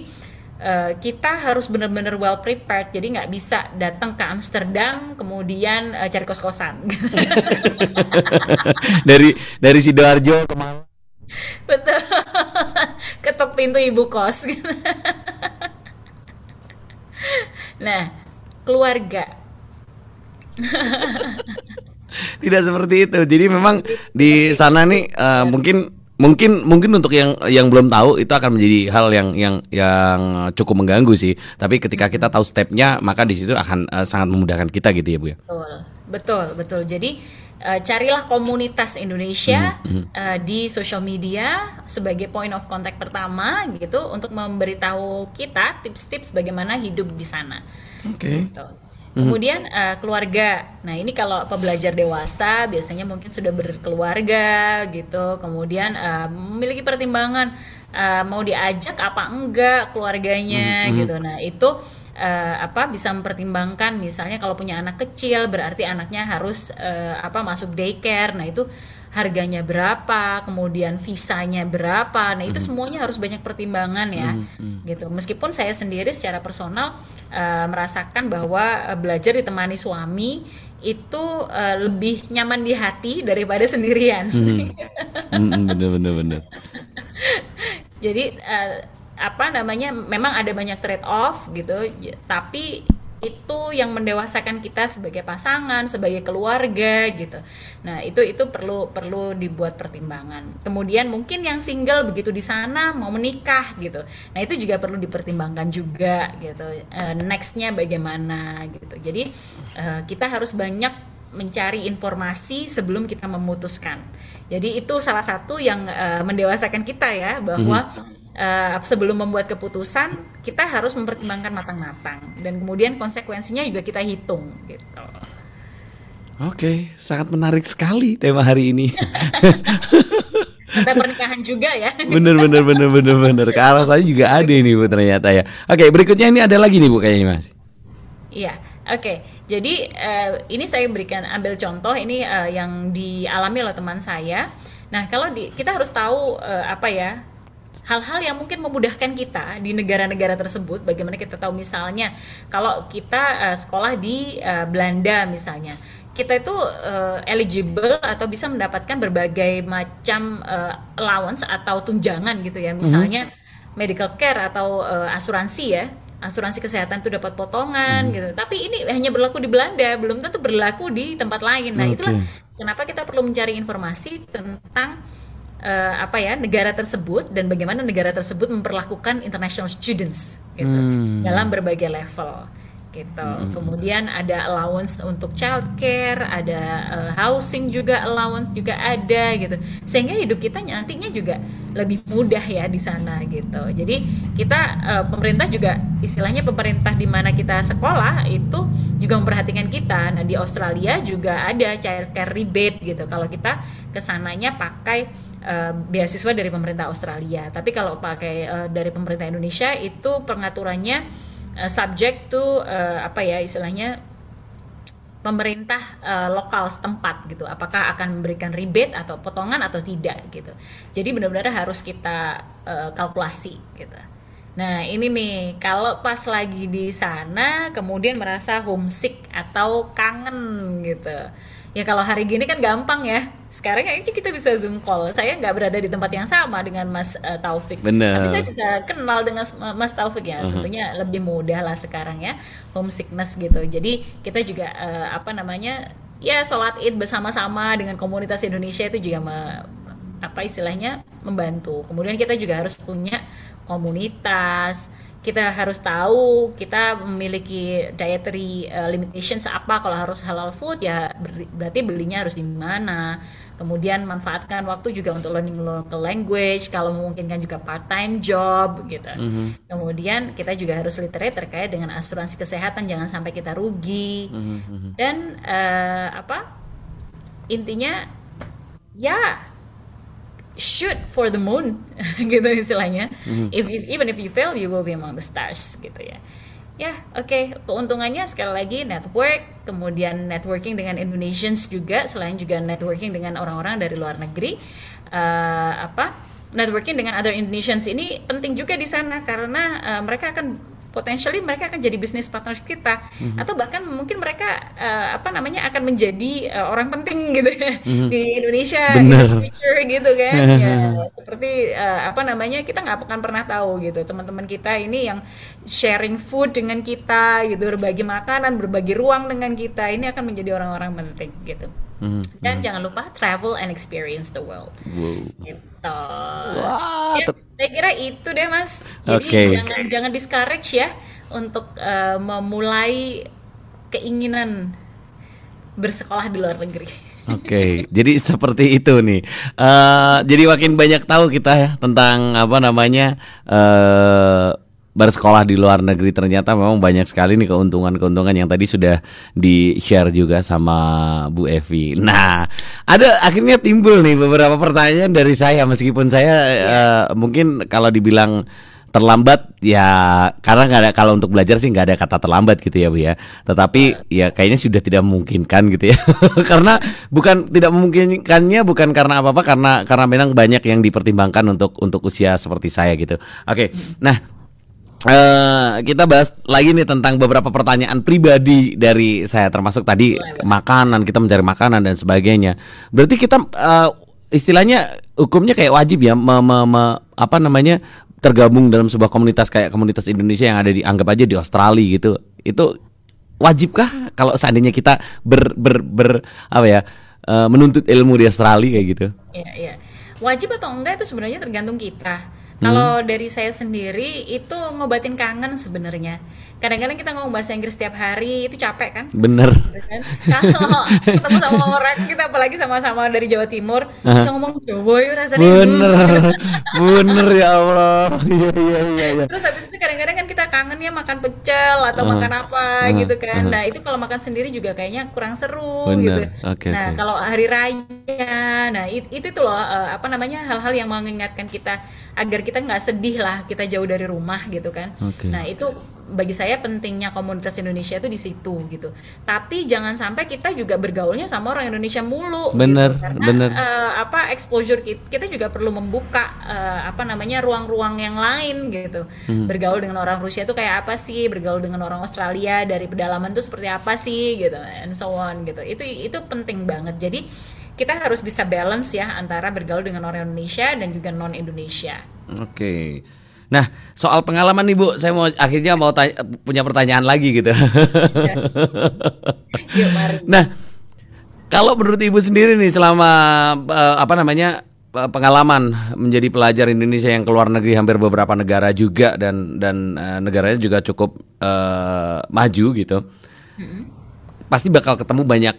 uh, kita harus benar-benar well prepared. Jadi nggak bisa datang ke Amsterdam kemudian uh, cari kos-kosan. Dari dari sidoarjo ke Malang. Betul. Ketok pintu ibu kos Nah, keluarga. Tidak seperti itu. Jadi memang di sana nih uh, mungkin mungkin mungkin untuk yang yang belum tahu itu akan menjadi hal yang yang yang cukup mengganggu sih. Tapi ketika kita tahu stepnya, maka di situ akan uh, sangat memudahkan kita gitu ya bu ya. Betul, betul, betul. Jadi uh, carilah komunitas Indonesia mm -hmm. uh, di social media sebagai point of contact pertama gitu untuk memberitahu kita tips-tips bagaimana hidup di sana. Oke. Okay. Gitu. Kemudian uh, keluarga. Nah, ini kalau pembelajar dewasa biasanya mungkin sudah berkeluarga gitu. Kemudian uh, memiliki pertimbangan uh, mau diajak apa enggak keluarganya mm -hmm. gitu. Nah, itu uh, apa bisa mempertimbangkan misalnya kalau punya anak kecil berarti anaknya harus uh, apa masuk daycare. Nah itu harganya berapa kemudian visanya berapa. Nah itu mm semuanya harus banyak pertimbangan ya mm gitu. Meskipun saya sendiri secara personal uh, merasakan bahwa uh, belajar ditemani suami itu uh, lebih nyaman di hati daripada sendirian. Mm. mm, bener bener bener. Jadi uh, apa namanya memang ada banyak trade off gitu tapi itu yang mendewasakan kita sebagai pasangan sebagai keluarga gitu. Nah itu itu perlu perlu dibuat pertimbangan. Kemudian mungkin yang single begitu di sana mau menikah gitu. Nah itu juga perlu dipertimbangkan juga gitu. Uh, nextnya bagaimana gitu. Jadi uh, kita harus banyak mencari informasi sebelum kita memutuskan. Jadi itu salah satu yang uh, mendewasakan kita ya bahwa mm -hmm uh, sebelum membuat keputusan kita harus mempertimbangkan matang-matang dan kemudian konsekuensinya juga kita hitung gitu. Oke, sangat menarik sekali tema hari ini. Sampai pernikahan juga ya. Bener bener bener bener bener. Ke arah saya juga ada ini bu ternyata ya. Oke, berikutnya ini ada lagi nih bu kayaknya mas. Iya, oke. Jadi uh, ini saya berikan ambil contoh ini uh, yang dialami oleh teman saya. Nah kalau di, kita harus tahu uh, apa ya hal-hal yang mungkin memudahkan kita di negara-negara tersebut bagaimana kita tahu misalnya kalau kita uh, sekolah di uh, Belanda misalnya kita itu uh, eligible atau bisa mendapatkan berbagai macam uh, allowance atau tunjangan gitu ya misalnya mm -hmm. medical care atau uh, asuransi ya asuransi kesehatan itu dapat potongan hmm. gitu. Tapi ini hanya berlaku di Belanda, belum tentu berlaku di tempat lain. Nah, okay. itulah kenapa kita perlu mencari informasi tentang uh, apa ya negara tersebut dan bagaimana negara tersebut memperlakukan international students gitu hmm. dalam berbagai level gitu. Hmm. Kemudian ada allowance untuk childcare, ada uh, housing juga allowance juga ada gitu. Sehingga hidup kita nantinya juga lebih mudah ya di sana gitu. Jadi kita uh, pemerintah juga istilahnya pemerintah di mana kita sekolah itu juga memperhatikan kita. Nah, di Australia juga ada childcare rebate gitu. Kalau kita ke sananya pakai Uh, beasiswa dari pemerintah Australia. Tapi kalau pakai uh, dari pemerintah Indonesia itu pengaturannya uh, subject to uh, apa ya istilahnya pemerintah uh, lokal setempat gitu. Apakah akan memberikan rebate atau potongan atau tidak gitu. Jadi benar-benar harus kita uh, kalkulasi gitu. Nah ini nih kalau pas lagi di sana kemudian merasa homesick atau kangen gitu ya kalau hari gini kan gampang ya. Sekarang aja kita bisa zoom call. Saya nggak berada di tempat yang sama dengan Mas uh, Taufik. Bener. tapi saya bisa kenal dengan Mas Taufik ya. Uh -huh. tentunya lebih mudah lah sekarang ya. Homesickness gitu. Jadi kita juga uh, apa namanya ya sholat id bersama-sama dengan komunitas Indonesia itu juga me, apa istilahnya membantu. Kemudian kita juga harus punya komunitas kita harus tahu kita memiliki dietary uh, limitations apa. Kalau harus halal food ya ber berarti belinya harus di mana. Kemudian manfaatkan waktu juga untuk learning local language kalau memungkinkan juga part time job gitu. Mm -hmm. kemudian kita juga harus literate terkait dengan asuransi kesehatan jangan sampai kita rugi. Mm -hmm. dan uh, apa? Intinya ya shoot for the moon gitu istilahnya. Mm-hmm. If, if even if you fail you will be among the stars gitu ya. Ya, oke. Okay. Keuntungannya sekali lagi network, kemudian networking dengan Indonesians juga, selain juga networking dengan orang-orang dari luar negeri. Uh, apa? Networking dengan other Indonesians ini penting juga di sana karena uh, mereka akan potentially mereka akan jadi bisnis partner kita. Mm-hmm. atau bahkan mungkin mereka uh, apa namanya akan menjadi uh, orang penting gitu ya mm-hmm. di Indonesia future gitu kan. Ya seperti uh, apa namanya kita nggak akan pernah tahu gitu. Teman-teman kita ini yang sharing food dengan kita gitu berbagi makanan berbagi ruang dengan kita ini akan menjadi orang-orang penting gitu Mm-hmm. Dan mm-hmm. jangan lupa travel and experience the world. Wow. Gitu. Wah, ya, saya kira itu deh mas. Jadi okay. jangan jangan discourage ya untuk uh, memulai keinginan bersekolah di luar negeri. Oke, okay, jadi seperti itu nih. Uh, jadi makin banyak tahu kita ya tentang apa namanya uh, bersekolah di luar negeri ternyata memang banyak sekali nih keuntungan-keuntungan yang tadi sudah di share juga sama Bu Evi. Nah, ada akhirnya timbul nih beberapa pertanyaan dari saya. Meskipun saya uh, mungkin kalau dibilang terlambat ya karena nggak ada kalau untuk belajar sih nggak ada kata terlambat gitu ya bu ya. Tetapi ya kayaknya sudah tidak memungkinkan gitu ya. Karena bukan tidak memungkinkannya bukan karena apa apa karena karena memang banyak yang dipertimbangkan untuk untuk usia seperti saya gitu. Oke nah Uh, kita bahas lagi nih tentang beberapa pertanyaan pribadi dari saya termasuk tadi makanan kita mencari makanan dan sebagainya. Berarti kita uh, istilahnya hukumnya kayak wajib ya me, me, me, apa namanya tergabung dalam sebuah komunitas kayak komunitas Indonesia yang ada di anggap aja di Australia gitu. Itu wajibkah kalau seandainya kita ber ber, ber apa ya uh, menuntut ilmu di Australia kayak gitu? Iya, iya. Wajib atau enggak itu sebenarnya tergantung kita kalau hmm. dari saya sendiri itu ngobatin kangen sebenarnya. Kadang-kadang kita ngomong bahasa Inggris setiap hari itu capek kan? Bener. Gitu kan? Kalau ketemu sama orang kita apalagi sama-sama dari Jawa Timur, uh bisa ngomong Jawa ya rasanya. Bener, bener ya Allah. Iya iya iya. iya. Terus habis itu kadang-kadang kan kita kangen ya makan pecel atau uh, makan apa uh, gitu kan. Uh. Nah itu kalau makan sendiri juga kayaknya kurang seru bener. gitu. Okay, nah okay. kalau hari raya, nah itu, itu tuh loh uh, apa namanya hal-hal yang mengingatkan kita agar kita nggak sedih lah kita jauh dari rumah gitu kan. Okay. Nah itu bagi saya pentingnya komunitas Indonesia itu di situ gitu. Tapi jangan sampai kita juga bergaulnya sama orang Indonesia mulu. Bener, gitu. Karena, bener. Uh, apa exposure kita, kita juga perlu membuka uh, apa namanya ruang-ruang yang lain gitu. Hmm. Bergaul dengan orang Rusia itu kayak apa sih? Bergaul dengan orang Australia dari pedalaman itu seperti apa sih gitu, and so on gitu. Itu itu penting banget. Jadi kita harus bisa balance ya antara bergaul dengan orang Indonesia dan juga non Indonesia. Oke. Okay. Nah, soal pengalaman nih Bu, saya mau akhirnya mau tanya, punya pertanyaan lagi gitu. Yuk, mari. Nah, kalau menurut Ibu sendiri nih selama uh, apa namanya uh, pengalaman menjadi pelajar Indonesia yang keluar negeri hampir beberapa negara juga dan dan uh, negaranya juga cukup uh, maju gitu. Pasti bakal ketemu banyak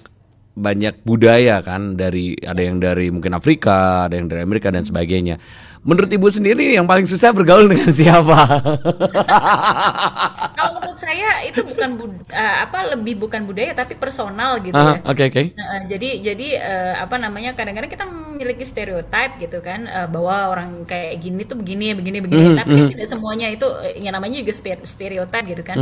banyak budaya kan dari ada yang dari mungkin Afrika, ada yang dari Amerika dan sebagainya. Menurut Ibu sendiri yang paling susah bergaul dengan siapa? Kalau menurut saya itu bukan bud- eh, apa lebih bukan budaya tapi personal gitu Ah, ya. Oke oke. Nah, jadi jadi eh, apa namanya kadang-kadang kita memiliki stereotype gitu kan eh, bahwa orang kayak gini tuh begini begini begini tapi kan tidak semuanya itu yang namanya juga stereotype gitu kan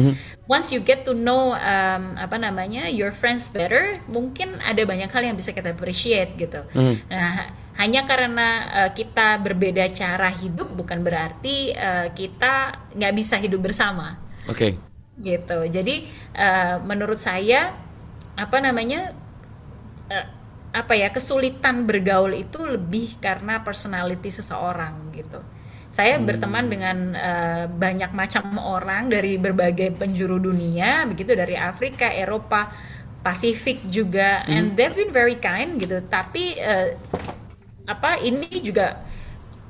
once you get to know um, apa namanya your friends better mungkin ada banyak hal yang bisa kita appreciate gitu nah hanya karena eh, kita berbeda cara hidup bukan berarti eh, kita nggak bisa hidup bersama Oke. gitu. Jadi eh, menurut saya apa namanya eh, apa ya kesulitan bergaul itu lebih karena personality seseorang gitu. Saya berteman dengan eh, banyak macam orang dari berbagai penjuru dunia, begitu dari Afrika, Eropa, Pasifik juga, and they've been very kind gitu. Tapi eh, apa ini juga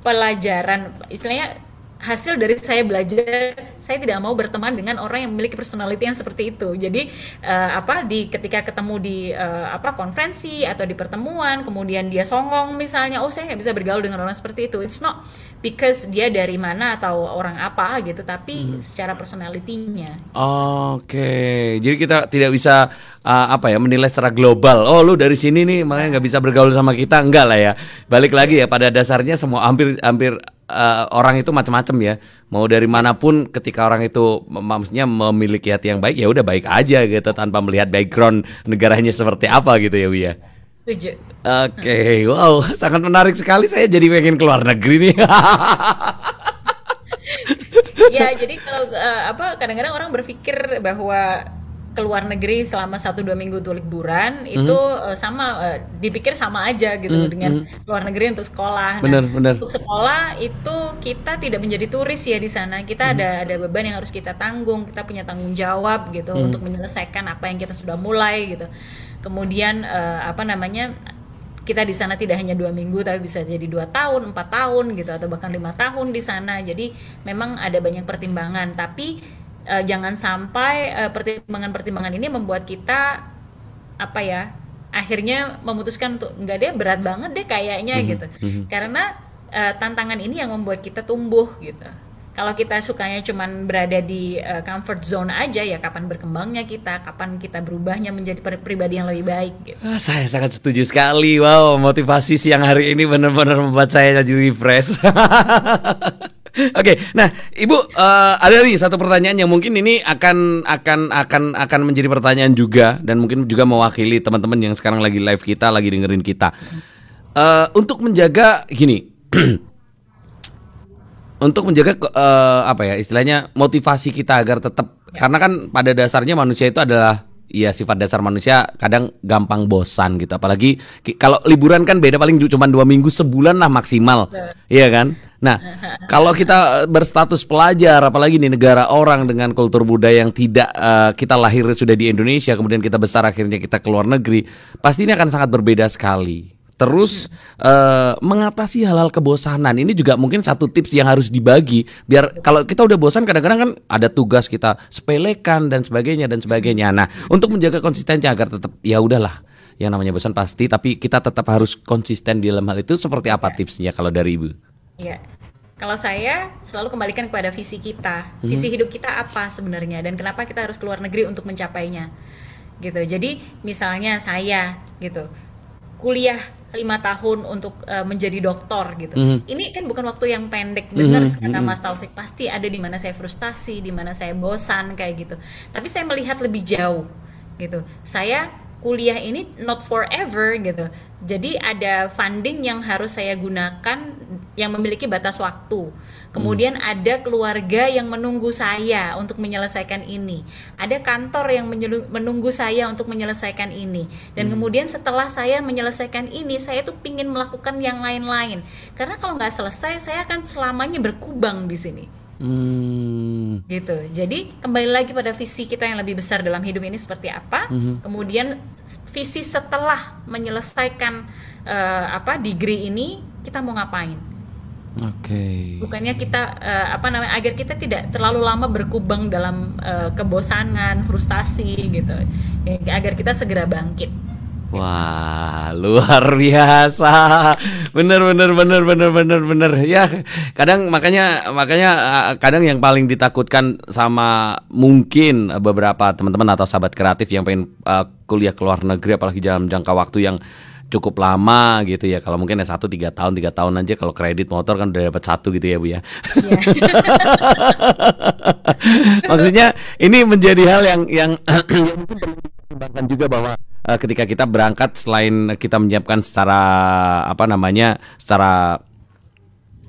pelajaran istilahnya hasil dari saya belajar saya tidak mau berteman dengan orang yang memiliki personality yang seperti itu jadi eh, apa di ketika ketemu di eh, apa konferensi atau di pertemuan kemudian dia songong misalnya oh saya nggak bisa bergaul dengan orang seperti itu it's not because dia dari mana atau orang apa gitu tapi secara personality-nya Oke, jadi kita tidak bisa uh, apa ya menilai secara global. Oh, lu dari sini nih, makanya nggak bisa bergaul sama kita, enggak lah ya. Balik lagi ya pada dasarnya semua hampir hampir uh, orang itu macam-macam ya. Mau dari mana pun, ketika orang itu maksudnya memiliki hati yang baik, ya udah baik aja gitu tanpa melihat background negaranya seperti apa gitu ya, Wia. setuju Oke, wow, sangat menarik sekali. Saya jadi pengen keluar negeri nih. ya jadi kalau eh, apa kadang-kadang orang berpikir bahwa keluar negeri selama satu dua minggu untuk liburan itu eh, sama eh, dipikir sama aja gitu dengan luar negeri untuk sekolah. Nah, Bener, bener. Untuk sekolah itu kita tidak menjadi turis ya di sana. Kita ada ada beban yang harus kita tanggung. Kita punya tanggung jawab gitu untuk menyelesaikan apa yang kita sudah mulai gitu. Kemudian eh, apa namanya kita di sana tidak hanya dua minggu tapi bisa jadi dua tahun empat tahun gitu atau bahkan lima tahun di sana jadi memang ada banyak pertimbangan tapi eh, jangan sampai eh, pertimbangan-pertimbangan ini membuat kita apa ya akhirnya memutuskan untuk enggak deh berat banget deh kayaknya gitu karena eh, tantangan ini yang membuat kita tumbuh gitu kalau kita sukanya cuman berada di eh, comfort zone aja ya kapan berkembangnya kita kapan kita berubahnya menjadi pribadi yang lebih baik gitu Ah, Saya sangat setuju sekali. Wow, motivasi siang hari ini benar-benar membuat saya jadi refresh. Oke, nah Ibu eh, ada nih satu pertanyaan yang mungkin ini akan akan akan akan menjadi pertanyaan juga dan mungkin juga mewakili teman-teman yang sekarang lagi live kita, lagi dengerin kita. Eh, untuk menjaga gini, untuk menjaga eh, apa ya istilahnya motivasi kita agar tetap karena kan pada dasarnya manusia itu adalah ya sifat dasar manusia kadang gampang bosan gitu. Apalagi kalau liburan kan beda paling cuma dua minggu sebulan lah maksimal. Iya kan nah kalau kita berstatus pelajar apalagi di negara orang dengan kultur budaya yang tidak eh, kita lahir sudah di Indonesia kemudian kita besar akhirnya kita keluar negeri pasti ini akan sangat berbeda sekali Terus eh, mengatasi hal-hal kebosanan ini juga mungkin satu tips yang harus dibagi biar kalau kita udah bosan kadang-kadang kan ada tugas kita sepelekan dan sebagainya dan sebagainya. Nah untuk menjaga konsistensi agar tetap ya udahlah yang namanya bosan pasti tapi kita tetap harus konsisten di dalam hal itu seperti apa tipsnya kalau dari ibu? Iya. Kalau saya selalu kembalikan kepada visi kita, visi hidup kita apa sebenarnya dan kenapa kita harus keluar negeri untuk mencapainya, gitu. Jadi misalnya saya, gitu, kuliah lima tahun untuk eh, menjadi dokter gitu. Ini kan bukan waktu yang pendek, benar kata Mas Taufik. Pasti ada di mana saya frustasi, di mana saya bosan kayak gitu. Tapi saya melihat lebih jauh, gitu. Saya kuliah ini not forever gitu. Jadi ada funding yang harus saya gunakan yang memiliki batas waktu. Kemudian ada keluarga yang menunggu saya untuk menyelesaikan ini. Ada kantor yang menunggu saya untuk menyelesaikan ini. Dan kemudian setelah saya menyelesaikan ini, saya tuh pingin melakukan yang lain-lain. Karena kalau nggak selesai, saya akan selamanya berkubang di sini Hmm. gitu jadi kembali lagi pada visi kita yang lebih besar dalam hidup ini seperti apa hmm. kemudian visi setelah menyelesaikan uh, apa degree ini kita mau ngapain Oke. Okay. Bukannya kita uh, apa namanya agar kita tidak terlalu lama berkubang dalam uh, kebosanan, frustasi gitu. Ya, agar kita segera bangkit. Wah, luar biasa. Bener bener bener bener bener bener. Ya, kadang makanya makanya eh, kadang yang paling ditakutkan sama mungkin beberapa teman-teman atau sahabat kreatif yang pengen uh, kuliah ke luar negeri apalagi dalam jangka waktu yang cukup lama gitu ya. Kalau mungkin ya satu tiga tahun tiga tahun aja kalau kredit motor kan udah dapat satu gitu ya bu ya. Yeah. Maksudnya ini menjadi hal yang yang, perlu juga bahwa uh, ketika kita berangkat selain kita menyiapkan secara apa namanya secara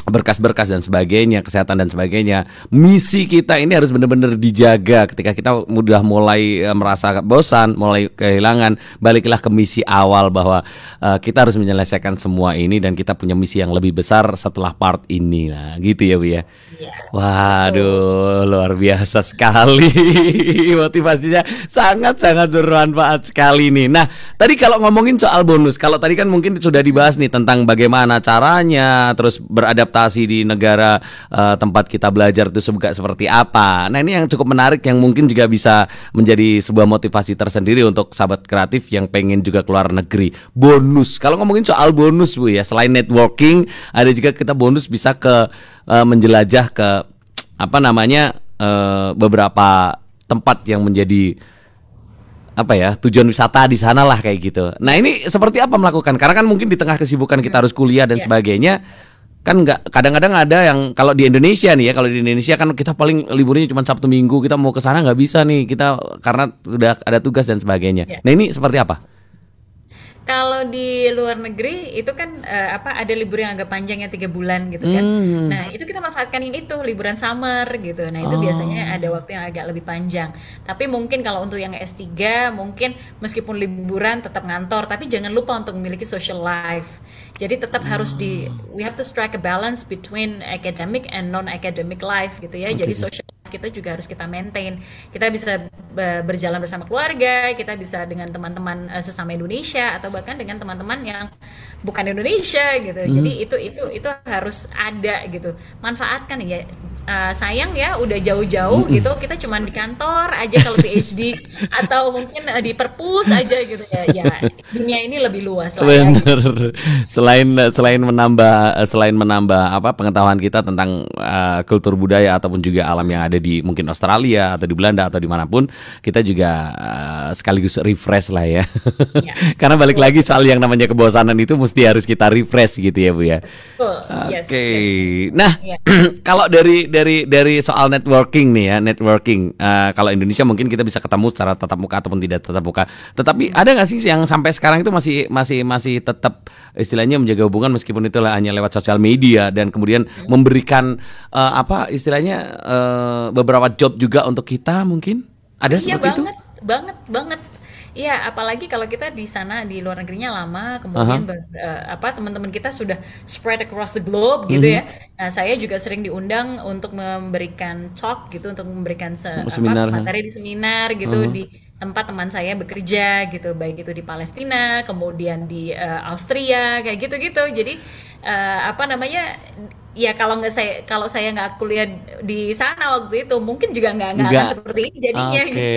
berkas-berkas dan sebagainya, kesehatan dan sebagainya. Misi kita ini harus benar-benar dijaga ketika kita mudah mulai uh, merasa bosan, mulai kehilangan, baliklah ke misi awal bahwa uh, kita harus menyelesaikan semua ini dan kita punya misi yang lebih besar setelah part ini. Nah, gitu ya, Bu ya. Waduh, luar biasa sekali. Motivasinya sangat-sangat bermanfaat sekali nih. Nah, tadi kalau ngomongin soal bonus, kalau tadi kan mungkin sudah dibahas nih tentang bagaimana caranya, terus beradaptasi di negara uh, tempat kita belajar itu juga seperti apa. Nah, ini yang cukup menarik yang mungkin juga bisa menjadi sebuah motivasi tersendiri untuk sahabat kreatif yang pengen juga keluar negeri. Bonus. Kalau ngomongin soal bonus Bu ya, selain networking, ada juga kita bonus bisa ke uh, menjelajah ke apa namanya uh, beberapa tempat yang menjadi apa ya tujuan wisata di sana lah kayak gitu. Nah ini seperti apa melakukan? Karena kan mungkin di tengah kesibukan kita harus kuliah dan yeah. sebagainya kan nggak kadang-kadang ada yang kalau di Indonesia nih ya kalau di Indonesia kan kita paling liburnya cuma Sabtu Minggu kita mau ke sana nggak bisa nih kita karena sudah ada tugas dan sebagainya. Yeah. Nah ini seperti apa? Kalau di luar negeri itu kan uh, apa ada libur yang agak panjangnya tiga bulan gitu kan hmm. nah itu kita manfaatkan ini tuh liburan summer gitu nah itu oh. biasanya ada waktu yang agak lebih panjang tapi mungkin kalau untuk yang S3 mungkin meskipun liburan tetap ngantor tapi jangan lupa untuk memiliki social life jadi tetap hmm. harus di we have to strike a balance between academic and non academic life gitu ya. Okay. Jadi social kita juga harus kita maintain. Kita bisa berjalan bersama keluarga, kita bisa dengan teman-teman uh, sesama Indonesia atau bahkan dengan teman-teman yang bukan Indonesia gitu. Hmm. Jadi itu itu itu harus ada gitu. Manfaatkan ya. Uh, sayang ya udah jauh-jauh hmm. gitu kita cuma di kantor aja kalau PhD atau mungkin uh, di perpus aja gitu ya. Ya dunia ini lebih luas lah ya. Gitu selain selain menambah selain menambah apa pengetahuan kita tentang uh, kultur budaya ataupun juga alam yang ada di mungkin Australia atau di Belanda atau di mana pun kita juga uh, sekaligus refresh lah ya, ya. karena balik lagi soal yang namanya kebosanan itu mesti harus kita refresh gitu ya bu ya. Oke, okay. yes. nah ya. kalau dari dari dari soal networking nih ya networking uh, kalau Indonesia mungkin kita bisa ketemu secara tatap muka ataupun tidak tatap muka, tetapi ada nggak sih yang sampai sekarang itu masih masih masih tetap istilahnya menjaga hubungan meskipun itu hanya lewat sosial media dan kemudian hmm. memberikan uh, apa istilahnya uh, beberapa job juga untuk kita mungkin ada iya, seperti banget, itu banget banget Iya, apalagi kalau kita di sana di luar negerinya lama, kemudian uh -huh. ber, uh, apa teman-teman kita sudah spread across the globe gitu mm -hmm. ya. Nah, saya juga sering diundang untuk memberikan talk gitu, untuk memberikan se seminar, apa, materi di seminar gitu uh -huh. di tempat teman saya bekerja gitu baik itu di Palestina kemudian di uh, Austria kayak gitu-gitu jadi uh, apa namanya ya kalau nggak saya kalau saya nggak kuliah di sana waktu itu mungkin juga nggak nggak seperti ini jadinya. Oke okay,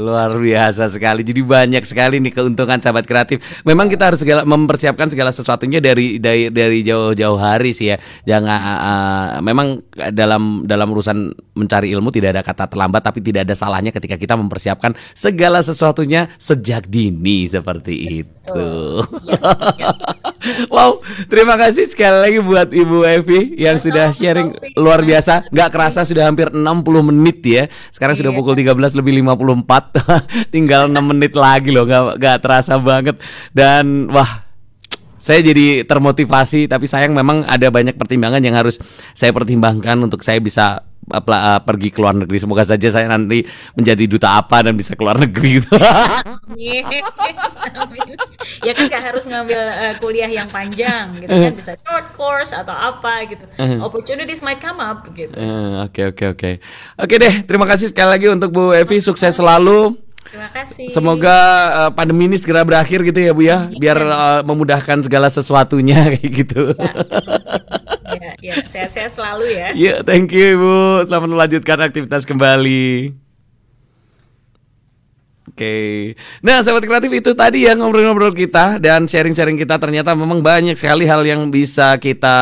luar biasa sekali. Jadi banyak sekali nih keuntungan sahabat kreatif. Memang kita harus segala mempersiapkan segala sesuatunya dari dari dari jauh-jauh hari sih ya. Jangan uh, memang dalam dalam urusan mencari ilmu tidak ada kata terlambat tapi tidak ada salahnya ketika kita mempersiapkan segala sesuatunya sejak dini seperti itu. Oh. Wow, terima kasih sekali lagi buat Ibu Evi yang ya, sudah sharing luar biasa. Gak kerasa sudah hampir 60 menit ya. Sekarang sudah iya. pukul 13 lebih 54. Tinggal 6 menit lagi loh, gak, gak terasa banget. Dan wah, saya jadi termotivasi tapi sayang memang ada banyak pertimbangan yang harus saya pertimbangkan untuk saya bisa uh, pergi ke luar negeri. Semoga saja saya nanti menjadi duta apa dan bisa keluar negeri gitu. ya kan gak harus ngambil uh, kuliah yang panjang gitu kan bisa short course atau apa gitu. Opportunities might come up gitu. Oke oke oke. Oke deh, terima kasih sekali lagi untuk Bu Evi sukses selalu. Terima kasih. Semoga uh, pandemi ini segera berakhir gitu ya Bu ya, biar uh, memudahkan segala sesuatunya kayak gitu. Ya, ya, sehat-sehat selalu ya. Ya, yeah, thank you Bu. Selamat melanjutkan aktivitas kembali. Oke. Okay. Nah, sahabat kreatif itu tadi ya ngobrol-ngobrol kita dan sharing-sharing kita ternyata memang banyak sekali hal yang bisa kita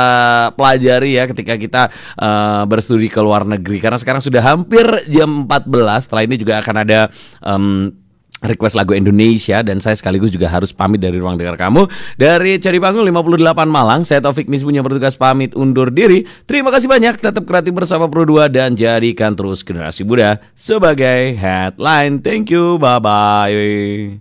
pelajari ya ketika kita uh, berstudi ke luar negeri karena sekarang sudah hampir jam 14. Setelah ini juga akan ada um, request lagu Indonesia dan saya sekaligus juga harus pamit dari ruang dengar kamu. Dari Cari Panggung 58 Malang saya Taufik Misbunya bertugas pamit undur diri. Terima kasih banyak tetap kreatif bersama Pro 2 dan jadikan terus generasi muda sebagai headline. Thank you bye bye